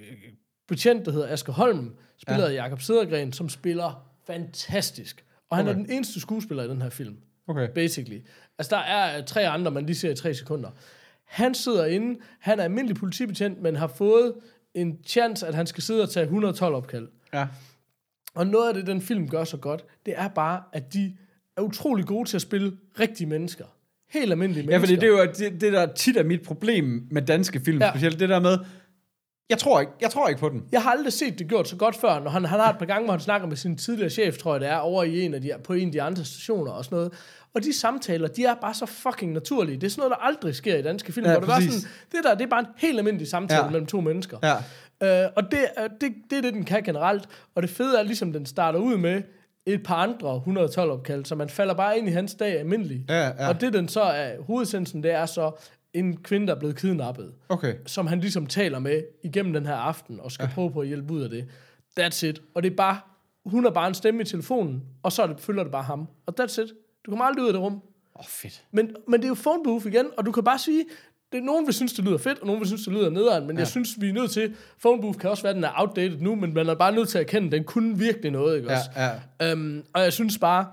betjent, der hedder Asger Holm, spiller ja. Jakob Sedergren, som spiller fantastisk. Og han Okay. er den eneste skuespiller i den her film, Okay. basically. Altså, der er øh, tre andre, man lige ser i tre sekunder. Han sidder inde, han er almindelig politibetjent, men har fået en chance, at han skal sidde og tage 112 opkald. Ja. Og noget af det, den film gør så godt, det er bare, at de er utrolig gode til at spille rigtige mennesker. Helt almindelige Ja, mennesker. fordi det er jo det, det, der tit er mit problem med danske film, Ja. ja. specielt det der med, jeg tror ikke, jeg tror ikke på den. Jeg har aldrig set det gjort så godt før, når han, han har et par gange, hvor han snakker med sin tidligere chef, tror jeg det er, over i en af de, på en af de andre stationer og sådan noget. Og de samtaler, de er bare så fucking naturlige. Det er sådan noget, der aldrig sker i danske film. Ja, hvor det, præcis. sådan, det der, det er bare en helt almindelig samtale ja. Ja. mellem to mennesker. Ja. Øh, og det, er- det, det er det, den kan generelt. Og det fede er ligesom, den starter ud med et par andre 112 opkald, så man falder bare ind i hans dag almindelig. Ja, ja. Og det den så er, hovedsensen, det er så en kvinde, der er blevet kidnappet, Okay. som han ligesom taler med igennem den her aften, og skal ja. prøve på at hjælpe ud af det. That's it. Og det er bare, hun er bare en stemme i telefonen, og så det, følger det bare ham. Og that's it. Du kommer aldrig ud af det rum. Åh, oh, fedt. Men, men det er jo phone booth igen, og du kan bare sige, det nogen vil synes, det lyder fedt, og nogen vil synes, det lyder nederen, men ja. jeg synes, vi er nødt til, phone booth kan også være, den er outdated nu, men man er bare nødt til at erkende, at den kunne virkelig noget, ikke Ja, også? ja. Øhm, og jeg synes bare,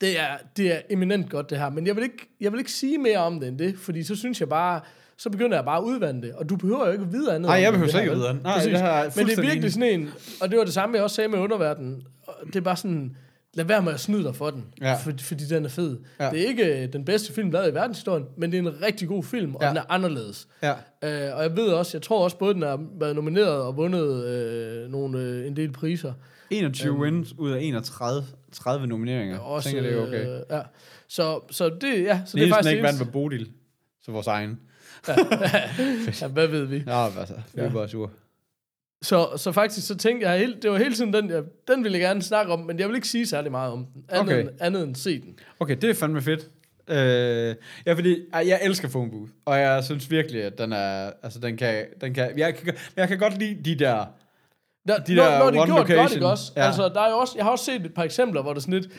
det er, det er eminent godt det her, men jeg vil, ikke, jeg vil ikke sige mere om det end det, fordi så synes jeg bare, så begynder jeg bare at udvande det, og du behøver jo ikke at vide andet. Nej, jeg behøver slet ikke at vide andet. Nej, det Men det er virkelig sådan en, og det var det samme, jeg også sagde med underverdenen, det er bare sådan, lad være med at snyde dig for den, Ja. for, fordi den er fed. Ja. Det er ikke øh, den bedste film, lavet i verdenshistorien, men det er en rigtig god film, og Ja. den er anderledes. Ja. Øh, og jeg ved også, jeg tror også både, den har været nomineret og vundet øh, nogle, øh, en del priser. 21 um, wins ud af 31 30 nomineringer. Også, jeg tænker, det er okay. Øh, ja. Så, så det, ja, så det er Nielsen faktisk ikke vandt med Bodil, så vores egen. *laughs* ja, hvad ved vi? Ja, altså, vi er Ja. bare sure. Så, så faktisk, så tænkte jeg, helt, det var hele tiden den, jeg, den ville jeg gerne snakke om, men jeg vil ikke sige særlig meget om den, andet, Okay. end, andet end se den. Okay, det er fandme fedt. Øh, ja, fordi jeg elsker Phone Booth, og jeg synes virkelig, at den er, altså den kan, den kan, jeg kan, jeg kan godt lide de der, Der, De når, der når det er one gjort godt, location. ikke også? Ja. Altså, der er jo også, jeg har også set et par eksempler, hvor det er sådan lidt,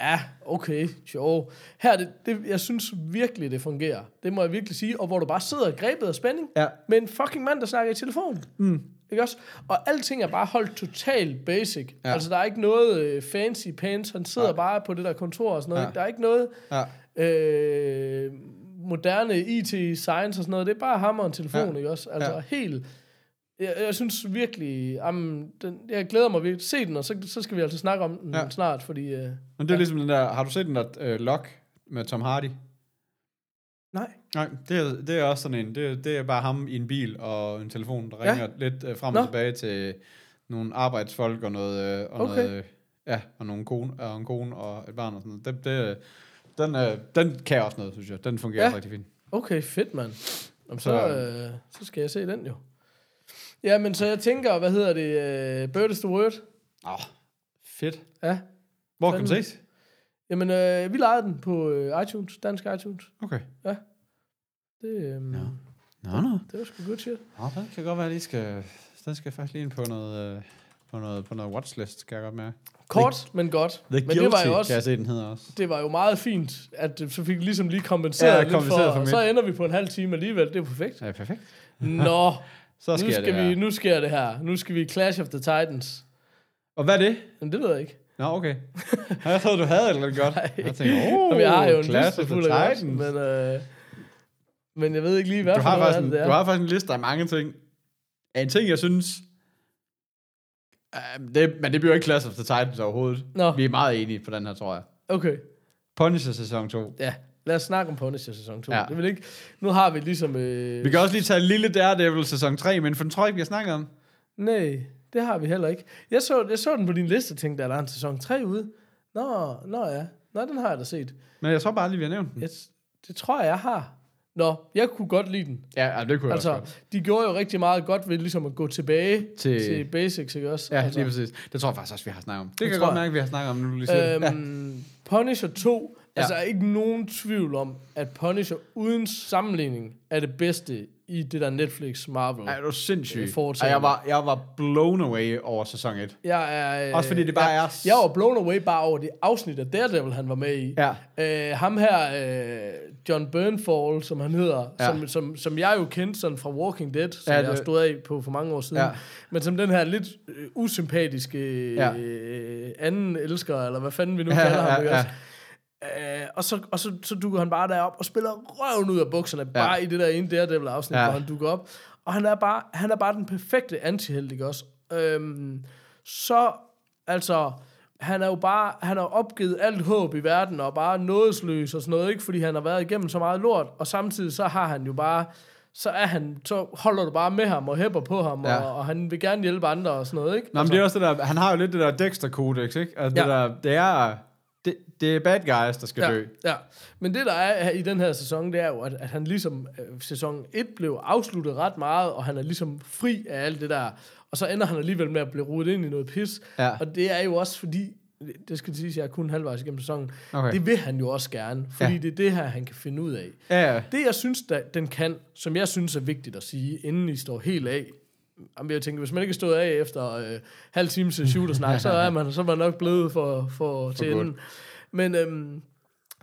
ja, okay, sjov. Her, er det, det, jeg synes virkelig, det fungerer. Det må jeg virkelig sige. Og hvor du bare sidder grebet af spænding, Ja. med en fucking mand, der snakker i telefon. Mm. Ikke også? Og alting er bare holdt totalt basic. Ja. Altså, der er ikke noget øh, fancy pants. Han sidder ja. bare på det der kontor og sådan noget. Ja. Der er ikke noget ja, øh, moderne IT-science og sådan noget. Det er bare ham og en telefon, Ja. ikke også? Altså, Ja. helt... Jeg, jeg synes virkelig, um, den, jeg glæder mig virkelig. Se den, og så, så skal vi altså snakke om den ja. Snart, fordi... Uh, men det er ja. ligesom den der, har du set den der uh, Lock med Tom Hardy? Nej. Nej, det er, det er også sådan en, det er, det er bare ham i en bil og en telefon, der Ja. ringer lidt uh, frem Nå. og tilbage til nogle arbejdsfolk og noget, uh, og Okay. noget, uh, ja, og nogle kone, og en kone og et barn og sådan noget. Det, det, den, uh, den kan også noget, synes jeg. Den fungerer Ja. rigtig fint. Okay, fedt, mand. Jamen, så, Så- øh, så skal jeg se den jo. Ja, men så jeg tænker, hvad hedder det? Uh, Bird is the word. Åh, oh, fedt. Ja. Hvor kan Fandme. ses? Jamen, øh, vi lejede den på øh, iTunes, dansk iTunes. Okay. Det, øh, Ja. Nå, nå. det var sgu godt shit. Nå, den kan godt være, at de skal, den skal faktisk lige ind på noget, øh, på noget, på noget watchlist, skal jeg godt mærke. Kort, men godt. The men Guilty, det var jo kan jeg også, se, den hedder også. det var jo meget fint, at det- så fik ligesom lige kompenseret Ja, lidt for, kompenseret for og så ender vi på en halv time alligevel. Det er perfekt. Ja, perfekt. Nå, *laughs* Så nu sker skal, det her. vi, nu sker det her. Nu skal vi Clash of the Titans. Og hvad er det? Men det ved jeg ikke. Nå, okay. jeg troede, du havde et eller andet godt. Nej. Jeg tænkte, oh, Jamen, jeg har jo en liste fuld af godt, Titans. men, øh, men jeg ved ikke lige, hvad du har, faktisk en, det, det du er. har faktisk en liste af mange ting. En ting, jeg synes... Uh, det, men det bliver ikke Clash of the Titans overhovedet. Nå. Vi er meget enige på den her, tror jeg. Okay, Punisher sæson 2. ja. Lad os snakke om Punisher sæson 2. Ja. Ja. Det vil ikke... Nu har vi ligesom... Øh, Vi kan også lige tage lille Daredevil sæson 3, men for den tror jeg ikke, vi har snakket om. Nej, det har vi heller ikke. Jeg så, jeg så den på din liste og tænkte, er der en sæson 3 ude? Nå, nå ja. Nå, den har jeg da set. Men jeg tror bare lige, vi har nævnt den. Jeg, det tror jeg, jeg har. Nå, jeg kunne godt lide den. Ja, ja det kunne jeg også Altså, godt. de gjorde jo rigtig meget godt ved ligesom at gå tilbage Til- til, basics, ikke også? Ja, altså, lige præcis. Det tror jeg faktisk også, vi har snakket om. Det, kan jeg godt mærke, vi har snakket om, nu lige det. Øhm, Punisher 2, ja. altså er ikke nogen tvivl om, at Punisher uden sammenligning er det bedste i det der Netflix Marvel. Ja, er du sindssyg. Øh. Ej, jeg, var, jeg var blown away over sæson 1. Jeg er, øh, Også fordi det bare jeg, er- Jeg var blown away bare over det afsnit af Daredevil, han var med i. Ja. Øh, ham her, øh, John Bernfall, som han hedder, Ja. ja. som, som, som jeg jo kendte sådan fra Walking Dead, som Ja, ja, det- jeg stod af på for mange år siden. Ja. Ja. Men som den her lidt øh, usympatiske Ja. øh, anden elsker, eller hvad fanden vi nu Ja, kalder ham. ja, ja. også? Øh, og så, og så, så dukker han bare derop og spiller røven ud af bukserne, ja. bare i det der ene Daredevil-afsnit, Ja. ja. hvor han dukker op. Og han er bare, han er bare den perfekte antihelt, ikke også? Øhm, så, altså, han er jo bare, han har opgivet alt håb i verden, og bare nådesløs og sådan noget, ikke? Fordi han har været igennem så meget lort, og samtidig så har han jo bare, så er han, så holder du bare med ham og hæpper på ham, Ja. og, og han vil gerne hjælpe andre og sådan noget, ikke? Nå, men det er også det der, han har jo lidt det der Dexter-kodex, ikke? Altså, det, Ja. der, det er, det, det er bad guys, der skal ja, dø. Ja, men det der er i den her sæson, det er jo, at, at han ligesom, øh, sæson 1 blev afsluttet ret meget, og han er ligesom fri af alt det der, og så ender han alligevel med at blive rodet ind i noget pis, Ja. og det er jo også fordi, det skal sige, at jeg er kun halvvejs igennem sæsonen, Okay. det vil han jo også gerne, fordi Ja. det er det her, han kan finde ud af. Ja, ja. Det, jeg synes, der, den kan, som jeg synes er vigtigt at sige, inden I står helt af, Jamen, jeg tænker, hvis man ikke er stået af efter øh, halv time til shooter-snak, så er man, så er man nok blevet for, for, til godt. enden. Men øhm,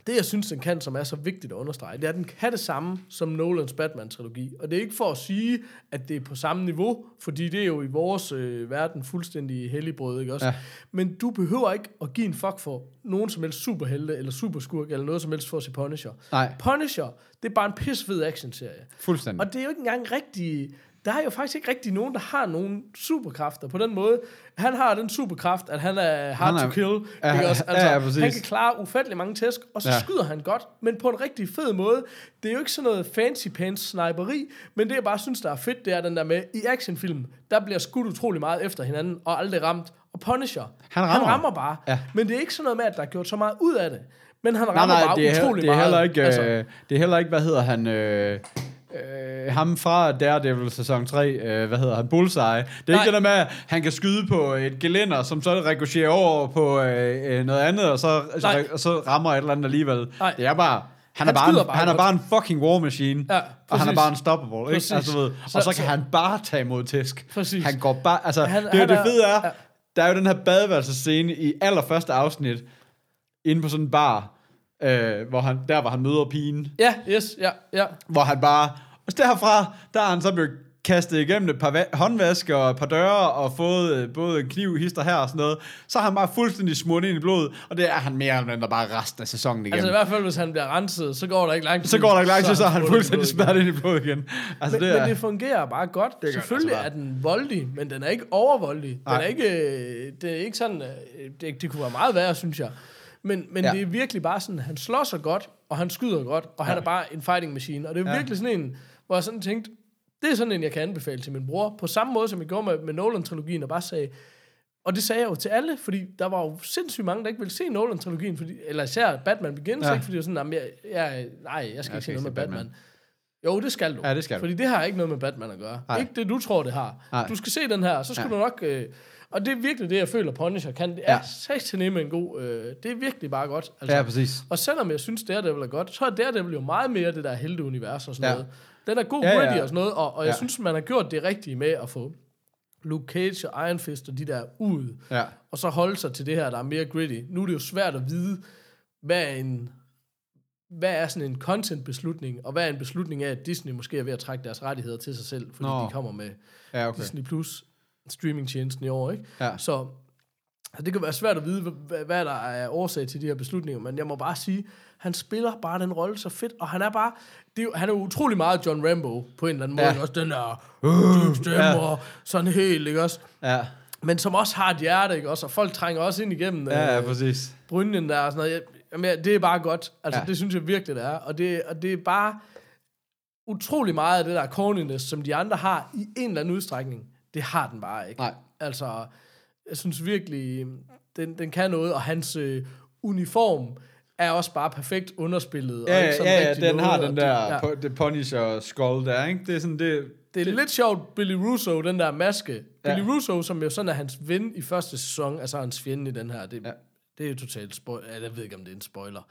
det, jeg synes, den kan, som er så vigtigt at understrege, det er, at den kan det samme som Nolans Batman-trilogi. Og det er ikke for at sige, at det er på samme niveau, fordi det er jo i vores øh, verden fuldstændig helligbrød, ikke også? Ja. Men du behøver ikke at give en fuck for nogen som helst superhelte, eller superskurk, eller noget som helst for at se Punisher. Nej. Punisher, det er bare en pisfed actionserie. Fuldstændig. Og det er jo ikke engang rigtig... Der er jo faktisk ikke rigtig nogen, der har nogen superkræfter på den måde. Han har den superkraft, at han er hard Han er- to kill. Ja, ikke også? ja, Altså, ja, præcis. han kan klare ufattelig mange tæsk, og så Ja. ja. skyder han godt, men på en rigtig fed måde. Det er jo ikke sådan noget fancy pants sniperi, men det jeg bare synes, der er fedt, det er den der med, i actionfilm, der bliver skudt utrolig meget efter hinanden, og aldrig ramt. Og Punisher, Han han rammer. rammer bare. Ja. Men det er ikke sådan noget med, at der er gjort så meget ud af det. Men han Nej, rammer nej, bare det er, utrolig det er meget. heller ikke, altså, øh, det er heller ikke, hvad hedder han, øh, øh, ham fra Daredevil sæson 3, øh, hvad hedder han, Bullseye. Det er Nej. ikke det der med, at han kan skyde på et gelænder, som så rekocherer over på øh, øh, noget andet, og så, Nej. og så rammer et eller andet alligevel. Nej. Det er bare... Han, Han er bare, en, bare han er bare en fucking war machine, Ja, og han er bare unstoppable, ikke? Præcis. Altså, ved, og så, Så- kan så- han bare tage imod tæsk. Præcis. Han går bare, altså, Han- det, han, det fede er, ja. der er jo den her badeværelsescene i allerførste afsnit, inde på sådan en bar, øh, hvor han, der hvor han møder pigen, Ja, yes, ja, ja. hvor han bare, og derfra, der er han så blevet kastet igennem et par va- håndvasker og et par døre, og fået øh, både en kniv, hister her og sådan noget, så er han bare fuldstændig smurt ind i blodet, og det er han mere eller mindre bare resten af sæsonen igen. Altså i hvert fald, hvis han bliver renset, så går der ikke lang tid. så går der ikke lang tid, så er han fuldstændig smadret ind i blodet igen. Altså, Men, det er, men det fungerer bare godt. det Selvfølgelig altså er den voldig, men den er ikke overvoldig. Den Nej. er ikke, øh, det er ikke sådan, øh, det, det kunne være meget værre, synes jeg. Men, men Ja. det er virkelig bare sådan, han slår sig godt, og han skyder godt, og han Ja. er bare en fighting machine. Og det er Ja. virkelig sådan en, hvor jeg sådan tænkte, det er sådan en, jeg kan anbefale til min bror. På samme måde, som jeg gjorde med, med Nolan-trilogien, og bare sagde, og det sagde jeg jo til alle, fordi der var jo sindssygt mange, der ikke ville se Nolan-trilogien, fordi, eller især Batman Begins, Ja. ikke? fordi det var sådan, jeg, jeg, nej, jeg skal ikke se noget med Batman. Jo, det skal du. Ja, det skal du. Fordi det har ikke noget med Batman at gøre. Nej. Ikke det, du tror, det har. Nej. Du skal se den her, så skal ja. du nok... Øh, og det er virkelig det, jeg føler, Punisher kan. Det er Ja. satan med en god... Øh, det er virkelig bare godt. Altså. ja, præcis. Og selvom jeg synes, Daredevil er godt, så er Daredevil jo meget mere det der helteunivers og sådan Ja. noget. Den er god Ja, ja, ja. og sådan noget, og, og jeg Ja. synes, man har gjort det rigtige med at få Luke Cage og Iron Fist og de der ud, Ja. og så holde sig til det her, der er mere gritty. Nu er det jo svært at vide, hvad er en hvad er sådan en content-beslutning, og hvad er en beslutning af, at Disney måske er ved at trække deres rettigheder til sig selv, fordi Nå. De kommer med Ja, okay. Disney Plus streamingtjenesten i år, ikke? Ja. Så så det kan være svært at vide, hvad, hvad der er årsag til de her beslutninger, men jeg må bare sige, han spiller bare den rolle så fedt, og han er bare, det er jo, han er utrolig meget John Rambo på en eller anden måde, Ja. ikke? også den der dyb stemme, Ja. og sådan helt, ikke også? Ja, Men som også har et hjerte, ikke også? Og folk trænger også ind igennem ja, ja øh, præcis. brynjen der og sådan noget. Jeg, jamen, det er bare godt. Altså, ja. det synes jeg virkelig, det er. Og det, og det er bare utrolig meget af det der corniness, som de andre har i en eller anden udstrækning. Det har den bare ikke. Nej. Altså, jeg synes virkelig, den, den kan noget, og hans øh, uniform er også bare perfekt underspillet. Ja, og ikke sådan ja, ja, den noget, har den det- der, ja. ja. det Punisher skull der, ikke? Det er sådan, det... Det er lidt sjovt, Billy Russo, den der maske. Ja. Billy Russo, som jo sådan er hans ven i første sæson, altså hans fjende i den her, det. Ja. det er jo totalt spoiler. Jeg ved ikke, om det er en spoiler.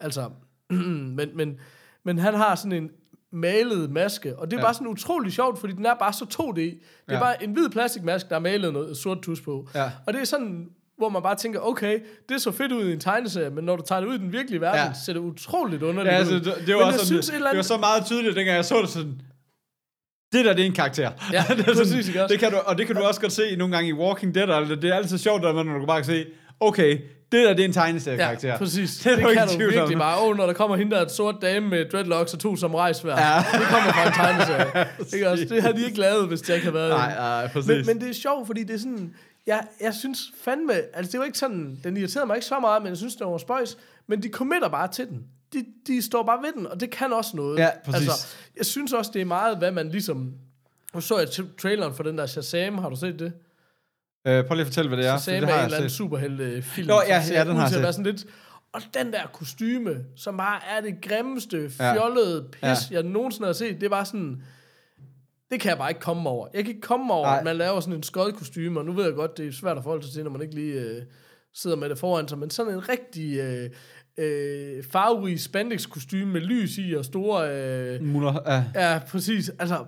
Altså, *clears throat* men, men, men han har sådan en malet maske, og det er ja. Bare sådan utrolig sjovt, fordi den er bare så 2D. Det er Ja. bare en hvid plastikmaske, der er malet noget sort tus på. Ja. Og det er sådan, hvor man bare tænker, okay, det så fedt ud i en tegneserie, men når du tager det ud i den virkelige verden, ja. Ser det utroligt underligt Ja, altså, ud. det, det, Men var jeg sådan, synes, et eller det var andet- så meget tydeligt, dengang jeg så det sådan... Det der, det er en karakter. Ja, *laughs* det er sådan, præcis, det kan du, og det kan du også godt se nogle gange i Walking Dead, og det er altid sjovt, når du bare kan se, okay, det der, det er en tegneserie-karakter. Ja, præcis. Det Det, er kan du virkelig om. bare. Åh, når der kommer hende der et sort dame med dreadlocks og to samurajsvær. Ja. Det kommer fra en tegneserie. *laughs* ikke også? Det havde de ikke lavet, hvis det ikke havde været Nej, nej, præcis. Men, men det er sjovt, fordi det er sådan... Jeg, jeg synes fandme... Altså, det var ikke sådan... Den irriterede mig ikke så meget, men jeg synes, det var spøjs. Men de committer bare til den. De, de står bare ved den, og det kan også noget. Ja, præcis. Altså, jeg synes også, det er meget, hvad man ligesom... Nu så jeg tra- traileren for den der Shazam. Har du set det? Øh, prøv lige at fortælle, hvad det er. for Shazam det har en eller anden set. superhelte-film. Nå, ja, ja, den har jeg at være set. sådan lidt... Og den der kostyme, som bare er det grimmeste, Ja. fjollede pis, Ja. jeg nogensinde har set, det bare sådan... Det kan jeg bare ikke komme over. Jeg kan ikke komme over, Nej. at man laver sådan en skød kostyme, og nu ved jeg godt, det er svært at forholde sig til, når man ikke lige øh, sidder med det foran sig, men sådan en rigtig øh, øh, farverig spandex kostyme med lys i og store... Øh, Muller, ja. Ja, præcis. Altså,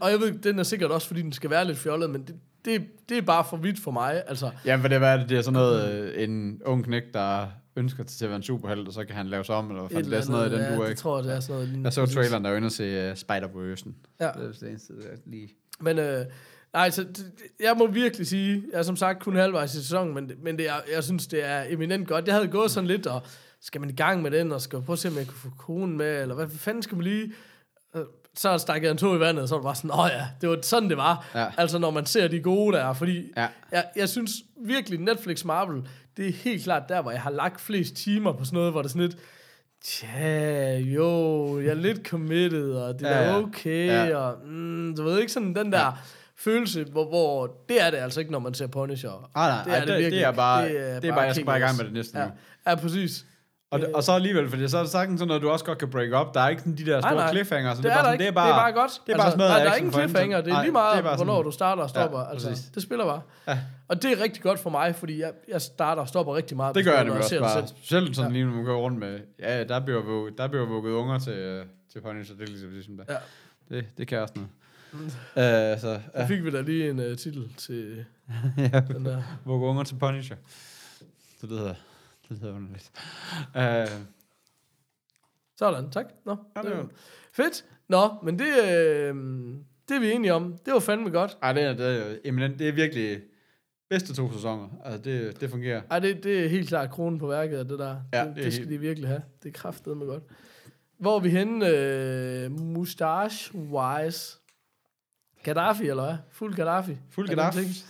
og jeg ved, den er sikkert også, fordi den skal være lidt fjollet, men det, det, det er bare for vidt for mig. Altså, Ja, for det, hvad er det, det er sådan noget, øh, en ung knæk, der ønsker til at være en superhelt, og så kan han lave sig om, eller hvad det er sådan noget i den ja, du ikke. tror jeg, det er sådan noget. Jeg så traileren, der var inde og se uh, Spider-Verse. Ja. Det er det eneste, jeg lige... Men øh, nej, så det, jeg må virkelig sige, jeg er som sagt kun halvvejs i sæsonen, men, men det er, jeg synes, det er eminent godt. Jeg havde gået sådan lidt, og skal man i gang med den, og skal prøve at se, om jeg kan få konen med, eller hvad fanden skal man lige... Så stak jeg en tog i vandet, og så var det bare sådan, åh ja, det var sådan, det var. Ja. Altså, når man ser de gode der, fordi Ja. jeg, jeg synes virkelig, Netflix Marvel, det er helt klart der, hvor jeg har lagt flest timer på sådan noget, hvor det er sådan lidt, tja, jo, jeg er lidt committed, og det Ja, er ja. okay, Ja. og mm, du ved ikke sådan den der ja. følelse, hvor, hvor det er det altså ikke, når man ser Punisher. Ah, nej, nej, det, det, det er bare, det er, det er bare jeg skal bare i gang med det næste ja. nu. Ja, præcis. Og, det, og så alligevel, fordi så er det sagtens sådan noget, du også godt kan break up. Der er ikke sådan de der store Nej, nej. cliffhanger. Så Det, er, der sådan, ikke. det, er bare, det er bare godt. Det er bare altså, smadret der er ingen cliffhanger. Det er lige meget, det er bare sådan- hvornår du starter og stopper. Ja, altså, præcis. det spiller bare. Ja. Og det er rigtig godt for mig, fordi jeg, jeg starter og stopper rigtig meget. Det gør jeg nemlig også og bare. det Specielt sådan lige, når man går rundt med, ja, der bliver, der bliver vugget unger til, øh, til Punisher. Det er ligesom, ligesom det. Ja. Det, det kan også noget. Uh, så, selv. Så fik vi da lige en uh, titel til *laughs* ja, den der. vugge unger til Punisher. Det lyder, det lyder underligt. Uh, Sådan, tak. Nå, Ja, det var- Fedt. Nå, men det, øh, det er vi enige om. Det var fandme godt. ej, det er, det er eminent. Det er virkelig bedste to sæsoner. Altså, det, det fungerer. Ej, det, det er helt klart kronen på værket af det der. Ja, det, det det skal helt- de virkelig have. Det er kraftedeme godt. Hvor er vi henne? Øh, mustache-wise? Gaddafi, eller hvad? Fuld Gaddafi? Fuld Gaddafi.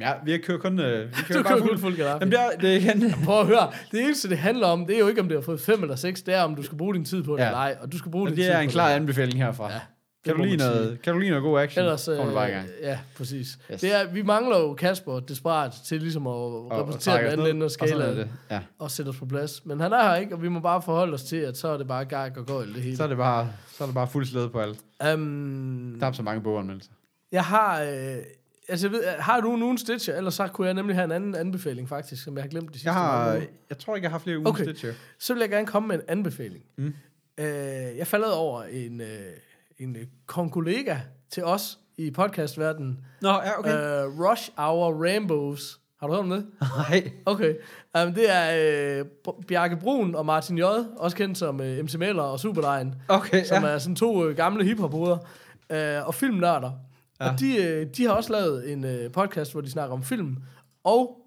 Jamen, ja, vi kører kun... Øh, vi Du kører kører bare kun fuld. fuld Gaddafi. Jamen, det er, det er igen... Prøv at høre. Det eneste, det handler om, det er jo ikke, om det har fået 5 eller 6. Det er, om du skal bruge din tid på det Ja. eller ej. Og du skal bruge din det tid er en klar det. anbefaling herfra. Ja, Kan du, lide noget, kan du lide noget god action, Ellers, du bare i gang. øh, ja, præcis. Yes. Det er, vi mangler jo Kasper desperat til ligesom at og repræsentere den anden ende af og skalaen det. Ja. og sætte os på plads. Men han er her ikke, og vi må bare forholde os til, at så er det bare gag og gøjl det hele. Så er det bare, så er det bare fuld slæde på alt. Um, Der er så mange boganmeldelser. jeg har... Øh, altså, jeg ved, har du nogen Stitcher? Ellers så kunne jeg nemlig have en anden anbefaling, faktisk, som jeg har glemt de sidste Jeg, har, uger. jeg tror ikke, jeg har flere Okay. Stitcher. Så vil jeg gerne komme med en anbefaling. Mm. Øh, jeg faldet over en, øh, en øh, konkollega til os i podcastverdenen. Nå, ja, okay. Øh, Rush Hour Rainbows. Har du hørt om det? *laughs* Nej. Okay. Um, det er øh, Bjarke Brun og Martin J., også kendt som øh, MC Mæller og Superline, Okay, som ja. er sådan to øh, gamle hiphop-hoveder, øh, og filmnørder. Ja. Og de, øh, de har også lavet en øh, podcast, hvor de snakker om film, og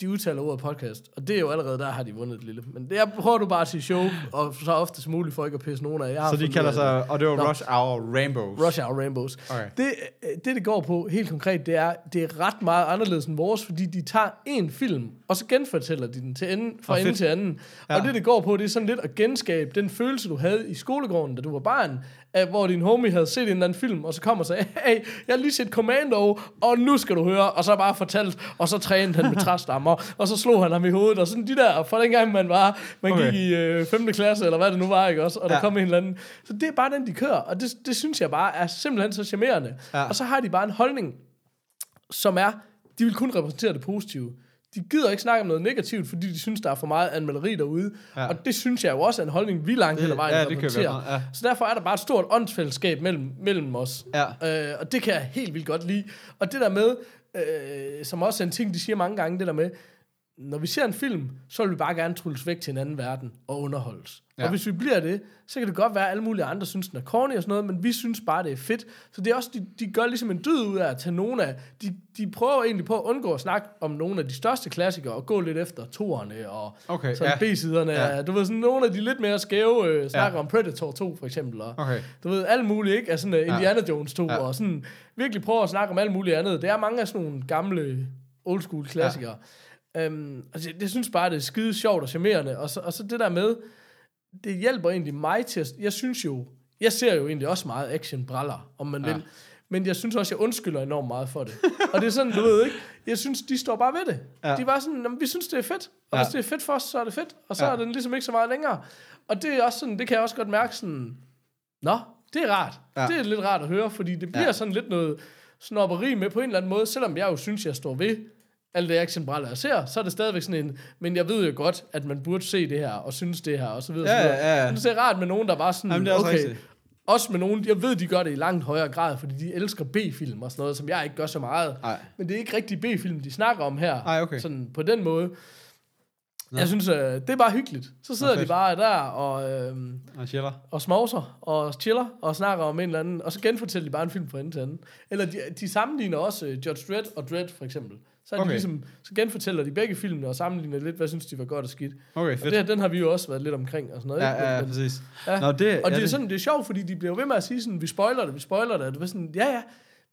de udtaler ordet podcast. Og det er jo allerede, der har de vundet et lille. Men det er, prøver du bare at sige show, og så ofte som muligt for ikke at pisse nogen af. Jeg har Så de kalder sig, og det var. Rush Hour Rainbows. Rush Hour Rainbows. Okay. Det, øh, det, det går på helt konkret, det er, det er ret meget anderledes end vores, fordi de tager en film, og så genfortæller de den til enden, fra Åh, ende til anden. Ja. Ja. Og det, det går på, det er sådan lidt at genskabe den følelse, du havde i skolegården, da du var barn, af, hvor din homie havde set en eller anden film, og så kommer og sagde, hey, jeg har lige set Commando, og nu skal du høre, og så bare fortalt, og så trænede han med træstammer. Ham, og, så slog han ham i hovedet, og sådan de der, for dengang man var, man Okay. gik i øh, 5. klasse, eller hvad det nu var, ikke også, og der Ja. kom en eller anden. Så det er bare den, de kører, og det, det synes jeg bare er simpelthen så charmerende. Ja. Og så har de bare en holdning, som er, de vil kun repræsentere det positive. De gider ikke snakke om noget negativt, fordi de synes, der er for meget anmelderi derude. Ja. Og det synes jeg jo også er en holdning, vi langt hen ad vejen ja, repræsenterer. ja. Så derfor er der bare et stort åndsfællesskab mellem, mellem os. Ja. Øh, og det kan jeg helt vildt godt lide. Og det der med, øh, som også er en ting, de siger mange gange, det der med, når vi ser en film, så vil vi bare gerne trulles væk til en anden verden og underholdes. Ja. Ja. Og hvis vi bliver det, så kan det godt være, at alle mulige andre synes, den er corny og sådan noget, men vi synes bare, det er fedt. Så det er også, de, de gør ligesom en dyd ud af at tage nogle af, de, de prøver egentlig på at undgå at snakke om nogle af de største klassikere, og gå lidt efter toerne og Okay, sådan ja. B-siderne. Ja. Ja. Du ved, sådan nogle af de lidt mere skæve øh, snakker Ja. ja. om Predator 2, for eksempel. Og, Okay. du ved, alt muligt, ikke? Altså sådan uh, Indiana Jones 2, Ja. ja. og sådan virkelig prøver at snakke om alt muligt andet. Det er mange af sådan nogle gamle old school klassikere. Ja. Um, altså, jeg, jeg synes bare, det er skide sjovt og charmerende. Og så, og så det der med, det hjælper egentlig mig til at... Jeg synes jo, jeg ser jo egentlig også meget action-braller, om man Ja. vil. Men jeg synes også, jeg undskylder enormt meget for det. og det er sådan, du ved ikke, jeg synes, de står bare ved det. Ja. De var sådan, "Jamen, vi synes, det er fedt. Og Ja. hvis det er fedt for os, så er det fedt. Og så Ja. er den ligesom ikke så meget længere. Og det er også sådan, det kan jeg også godt mærke sådan, Nå, det er rart. Ja. Det er lidt rart at høre, fordi det bliver Ja. sådan lidt noget snobberi med på en eller anden måde, selvom jeg jo synes, jeg står ved alle det actionbraller, jeg ser, så er det stadigvæk sådan en, men jeg ved jo godt, at man burde se det her, og synes det her, og så videre. Ja, ja, ja. Men det er rart med nogen, der bare sådan, Jamen, det er også okay, rigtigt. også med nogen, jeg ved, de gør det i langt højere grad, fordi de elsker B-film og sådan noget, som jeg ikke gør så meget. Nej. Men det er ikke rigtig B-film, de snakker om her. Ej, okay. Sådan på den måde. Nå. Jeg synes, øh, det er bare hyggeligt. Så sidder Nå, de bare der og... Øh, Og chiller. og smovser og chiller og snakker om en eller anden, og så genfortæller de bare en film fra ende til anden. Eller de, de sammenligner også uh, Judge Dredd og Dredd for eksempel. Så, er Okay. de ligesom, så genfortæller de begge filmene og sammenligner lidt, hvad synes de var godt og skidt. Okay, Og fedt. det, her, den har vi jo også været lidt omkring og sådan noget. Ja, ikke? ja, ja, Men- præcis. ja. Nå, det, og ja, det er sådan, det er sjovt, fordi de bliver ved med at sige sådan, vi spoiler det, vi spoiler det, og du er sådan, ja ja,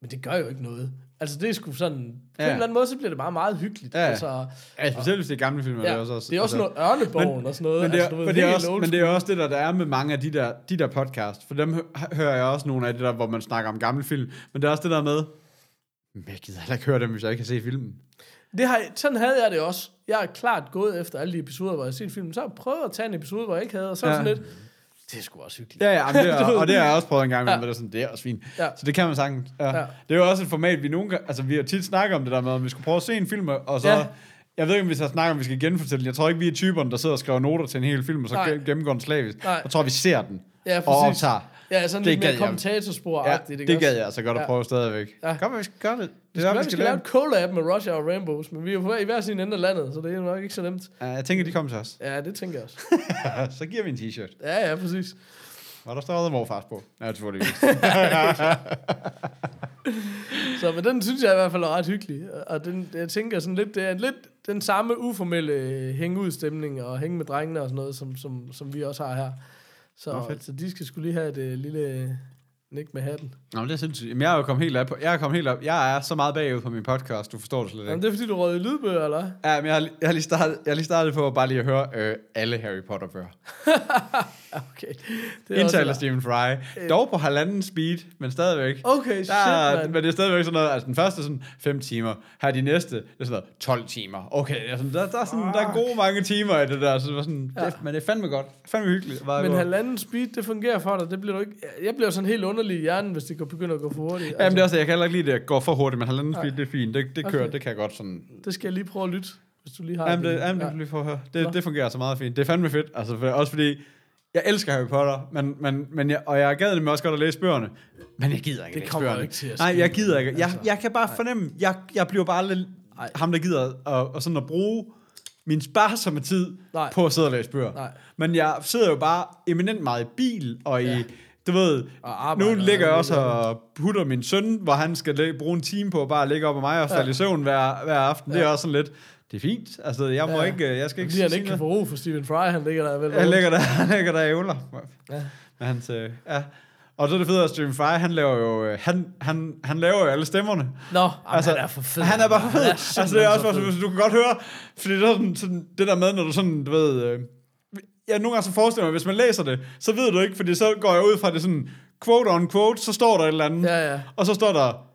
men det gør jo ikke noget. Altså det er sgu sådan, på Ja. en eller anden måde, så bliver det bare meget hyggeligt. Ja, ja. Altså, Ja, specielt hvis det er gamle film, er ja, det også. det er også altså- noget ørnebogen og sådan noget. Men det, er, altså, ved, men, det er også, men det er også det, der, der er med mange af de der, de der podcast. For dem hø- hører jeg også nogle af det der, hvor man snakker om gamle film. Men det er også det der med, "Men jeg gider heller ikke høre dem, hvis jeg ikke kan se filmen. Det har, sådan havde jeg det også. Jeg er klart gået efter alle de episoder, hvor jeg har set filmen. Så har jeg prøvet at tage en episode, hvor jeg ikke havde, og så Ja. sådan lidt, det er sgu også hyggeligt. Ja, ja, men det er, *laughs* og det har jeg også prøvet en gang med, Ja. men det er sådan, det er også fint. Ja. Så det kan man sagtens. Ja. Ja. Det er jo også et format, vi nogle gange, altså vi har tit snakket om det der med, om vi skulle prøve at se en film, og så, Ja. jeg ved ikke, om vi skal snakke om, vi skal genfortælle den. Jeg tror ikke, vi er typerne, der sidder og skriver noter til en hel film, og så Nej. gen- gennemgår den slavisk. Nej. Jeg tror, vi ser den, Ja, og præcis. optager. Ja, sådan Det lidt mere kommentatorspor Ja, det, det gad jeg altså godt at Ja. prøve stadigvæk. Ja. Kom, vi skal gøre det. Det Det er er, vi vi skal skal lave en collab med Russia og Rainbows, men vi er på i hver sin ende af landet, så det er nok ikke så nemt. Ja, jeg tænker, de kommer til os. Ja, det tænker jeg også. *laughs* så giver vi en t-shirt. Ja, ja, præcis. Og der står The Morfars på. Ja, selvfølgelig. *laughs* Så men den synes jeg i hvert fald er ret hyggelig. Og den, jeg tænker sådan lidt, det er lidt den samme uformelle øh, hænge-ud-stemning og hænge med drengene og sådan noget, som, som, som vi også har her. Så, Nå, så de skal skulle lige have et øh, lille nik med hatten. Nå, men det er sindssygt. Jamen, jeg er jo kommet helt op på. Jeg er kommet helt op. Jeg er så meget bagud på min podcast, du forstår det slet Jamen, ikke. det er fordi, du rød i lydbøger, eller? Ja, men jeg har, jeg har, lige, startet, jeg har lige startet på bare lige at høre øh, alle Harry Potter-bøger. *laughs* Okay. Det er Indtaler der. Stephen Fry. Dog på halvanden speed, men stadigvæk. Okay, shit, Der mand. men det er stadigvæk sådan noget, altså den første sådan 5 timer, her de næste, det er sådan noget 12 timer. Okay, det er sådan, der, der, er sådan, der er gode mange timer i det der, så det var sådan, ja. det, men det er fandme godt, fandme hyggeligt. Bare Men gå. halvanden speed, det fungerer for dig. Det bliver du ikke... Jeg bliver sådan helt underlig i hjernen, hvis det går- begynder at gå for hurtigt. Altså, Jamen det er også, jeg kan heller ikke lide, at det går for hurtigt, men halvanden speed, Nej. det er fint. Det, det kører, Okay. det kan jeg godt sådan. det skal jeg lige prøve at lytte, hvis du lige har Jamen, det, jamen, ja. det, lige for at høre. Nå. det, det fungerer så meget fint. Det er fandme fedt, altså for, også fordi, jeg elsker Harry Potter, men, men, men jeg, og jeg gad nemlig også godt at læse bøgerne, men jeg gider ikke Det læse bøgerne. ikke til at Nej, jeg gider ikke. Jeg, Altså, jeg kan bare fornemme, jeg, jeg bliver bare lidt Nej. ham, der gider at, og sådan at bruge min sparsomme tid Nej. på at sidde og læse bøger. Nej. Men jeg sidder jo bare eminent meget i bil, og i, Ja. Du ved, nu ligger jeg og også og putter min søn, hvor han skal læ- bruge en time på at bare ligge op af mig og falde Ja. i søvn hver, hver aften. Det er Ja. også sådan lidt, det er fint. Altså, jeg må Ja. ikke, jeg skal ikke Fordi han sige ikke kan få ro for Stephen Fry, han ligger der vel. Han ligger der, *laughs* han ligger der i ævler. Ja. Med hans, øh, ja. Og så er det fedt, at Stephen Fry, han laver jo, øh, han, han, han laver jo alle stemmerne. Nå, altså, han er for fed. Han er bare fed. Han er altså, det er også du kan godt høre, fordi det er sådan, sådan, det der med, når du sådan, du ved, øh, ja, nogle gange så forestiller jeg mig, hvis man læser det, så ved du ikke, fordi så går jeg ud fra det sådan, quote on quote, så står der et eller andet, Ja, ja. og så står der,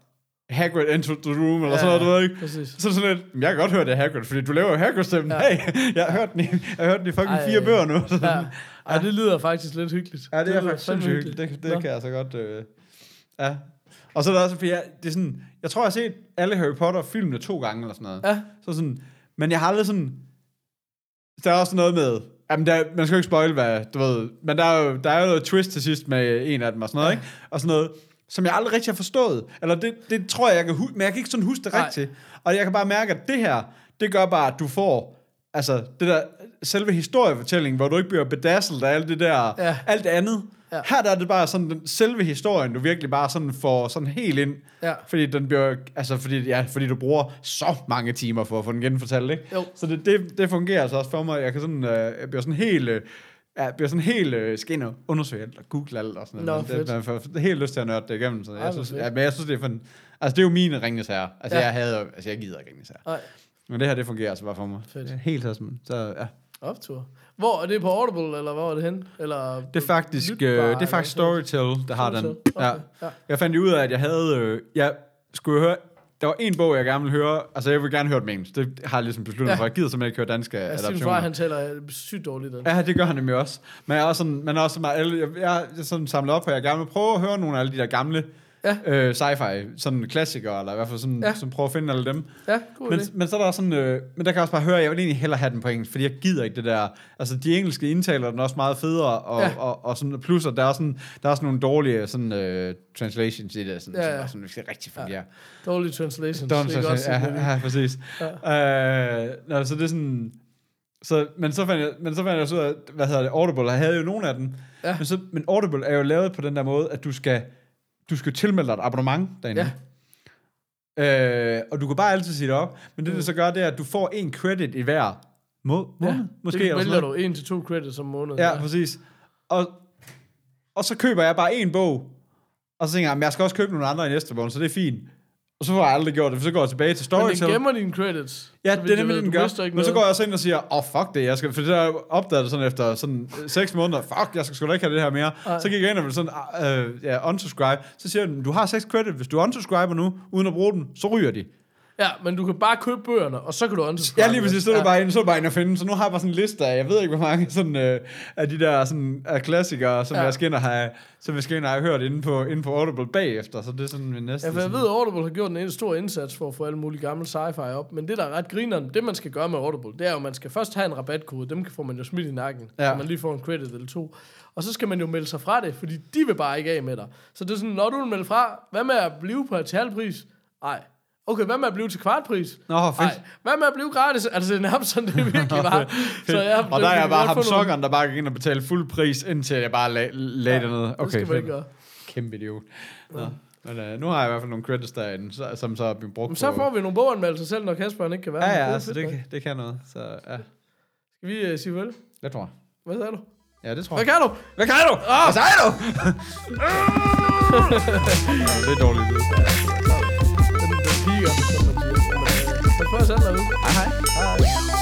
Hagrid enter the room, eller Ja, sådan noget, du ved ikke? præcis. Så er det sådan lidt, "Men jeg kan godt høre, det er Hagrid, fordi du laver jo Hagrid-stemmen. Ja. *laughs* Hey, jeg har hørt den i, jeg har hørt den i fucking Ej, fire bøger nu. Ja. Ej, det lyder faktisk lidt hyggeligt. Ja, det, er lyder faktisk sindssygt hyggeligt. Det, det Nå. kan jeg så godt... Øh, ja. Og så er der også, fordi jeg, det er sådan, jeg tror, jeg har set alle Harry Potter-filmene to gange eller sådan noget. Ja, Så sådan, men jeg har aldrig sådan... Der er også noget med... Jamen, der, man skal jo ikke spoil, hvad du ved. Men der er jo, der er jo noget twist til sidst med en af dem og sådan noget, Ja. ikke? Og sådan noget, som jeg aldrig rigtig har forstået. Eller det, det tror jeg, jeg kan huske, men jeg kan ikke sådan huske det Nej. rigtigt. Og jeg kan bare mærke, at det her, det gør bare, at du får... Altså, det der selve historiefortællingen, hvor du ikke bliver bedazzled af alt det der, Ja. alt det andet. Ja. Ja. Her der er det bare sådan, den selve historien, du virkelig bare sådan får sådan helt ind. Ja. Fordi den bliver, altså fordi, ja, fordi du bruger så mange timer for at få den genfortalt, ikke? Jo. Så det, det, det fungerer altså også for mig. Jeg kan sådan, øh, jeg bliver sådan helt, øh, jeg bliver sådan helt øh, og undersøge alt og google alt og sådan Nå, noget. fedt. det, man får helt lyst til at nørde det igennem. Så Ej, jeg synes, fedt. ja, men jeg synes, det er for, altså det er jo mine Ringnes her. Altså Ja. jeg havde, altså jeg gider ikke Ringnes her. nej. Men det her, det fungerer altså bare for mig. Fedt. Helt sådan. Så ja. Optur. Hvor er det på Audible, eller hvor er det hen? Eller Det er faktisk, Lytbar, øh, det er faktisk Storytel, der har den. Okay, Ja. ja. Jeg fandt ud af, at jeg havde... Øh, jeg skulle høre... Der var en bog, jeg gerne ville høre. Altså, jeg vil gerne høre den engelsk. Det har jeg ligesom besluttet Ja. for. Jeg gider simpelthen ikke høre danske Ja, adaptioner. far, han taler øh, sygt dårligt den. Ja, det gør han nemlig også. Men jeg er også sådan, men også alle, jeg, jeg, jeg sådan samlet op på, at jeg gerne vil prøve at høre nogle af alle de der gamle Ja. øh, sci-fi, sådan klassikere, eller i hvert fald sådan, Ja. ja. sådan prøve at finde alle dem. Ja, god Men, idé. men så er der også sådan, øh, men der kan jeg også bare høre, at jeg vil egentlig hellere have den på engelsk, fordi jeg gider ikke det der, altså de engelske indtaler den er også meget federe, og, Ja. ja. og, og, sådan, plus at der er sådan, der er også nogle dårlige sådan, øh, translations i det, sådan, Ja, ja, ja. ja. sådan, det skal rigtig fungere. Dårlige translations. Er godt ja, det. ja, præcis. Ja. Øh, nå, så det er sådan, så, men så fandt jeg, men så fandt jeg så ud af, hvad hedder det, Audible, jeg havde jo nogle af dem, Ja. men, så, men Audible er jo lavet på den der måde, at du skal, du skal tilmelde dig et abonnement derinde. Ja. Øh, og du kan bare altid sige det op, men det, det så gør, det er, at du får en credit i hver må- måned, Ja, måske. det vælger du en til to credits om måneden. Ja, præcis. Og, og så køber jeg bare en bog, og så tænker jeg, "Men jeg skal også købe nogle andre i næste måned, så det er fint. Og så får jeg aldrig gjort det, for så går jeg tilbage til Men den gemmer dine credits. Ja, det er nemlig, den gør. Men så går jeg også ind og siger, åh, oh, fuck det, jeg skal, for det opdaget det sådan efter sådan øh, seks måneder, fuck, jeg skal sgu da ikke have det her mere. Ej. Så gik jeg ind og ville sådan, øh, ja, unsubscribe. Så siger den, du har seks credit, hvis du unsubscriber nu, uden at bruge dem, så ryger de. Ja, men du kan bare købe bøgerne, og så kan du unsubscribe. Ja, lige præcis, så er du bare inde, så bare inde og finde. Så nu har jeg bare sådan en liste af, jeg ved ikke, hvor mange sådan, øh, af de der sådan, af klassikere, som Ja. jeg skal ind og have, som jeg skal ind og have hørt inde på, inde på Audible bagefter. Så det er sådan min næste. Ja, for jeg sådan- ved, at Audible har gjort en stor indsats for at få alle mulige gamle sci-fi op, men det, der er ret grineren, det man skal gøre med Audible, det er jo, at man skal først have en rabatkode, dem får man jo smidt i nakken, ja. Så man lige får en credit eller to. Og så skal man jo melde sig fra det, fordi de vil bare ikke af med dig. Så det er sådan, når du vil melde fra, hvad med at blive på til halv pris? Nej. Okay, hvad med at blive til kvartpris? Nå, fedt. Nej. Hvad med at blive gratis? Altså, det er nærmest sådan, det *laughs* virkelig bare. så jeg, og der er det- jeg det- bare ham sokkeren, der bare gik ind og betalte fuld pris, indtil jeg bare lag, lagde det ned. Det Okay, skal man ikke gøre. Kæmpe idiot. Nå. Men øh, nu har jeg i hvert fald nogle credits derinde, så, som så er blevet brugt Men så på... får vi nogle boganmeldelser selv, når Kasper ikke kan være Ja, ja, altså det, kan, det kan noget. Så ja, Skal vi uh, sige vel? det tror jeg. Hvad sagde du? Ja, det tror Hvad jeg. kan du? Hvad kan du? Hvad siger du? *laughs* det er dårligt lyd. Den, den piger, som man siger. Men, øh. Hej hej. hej.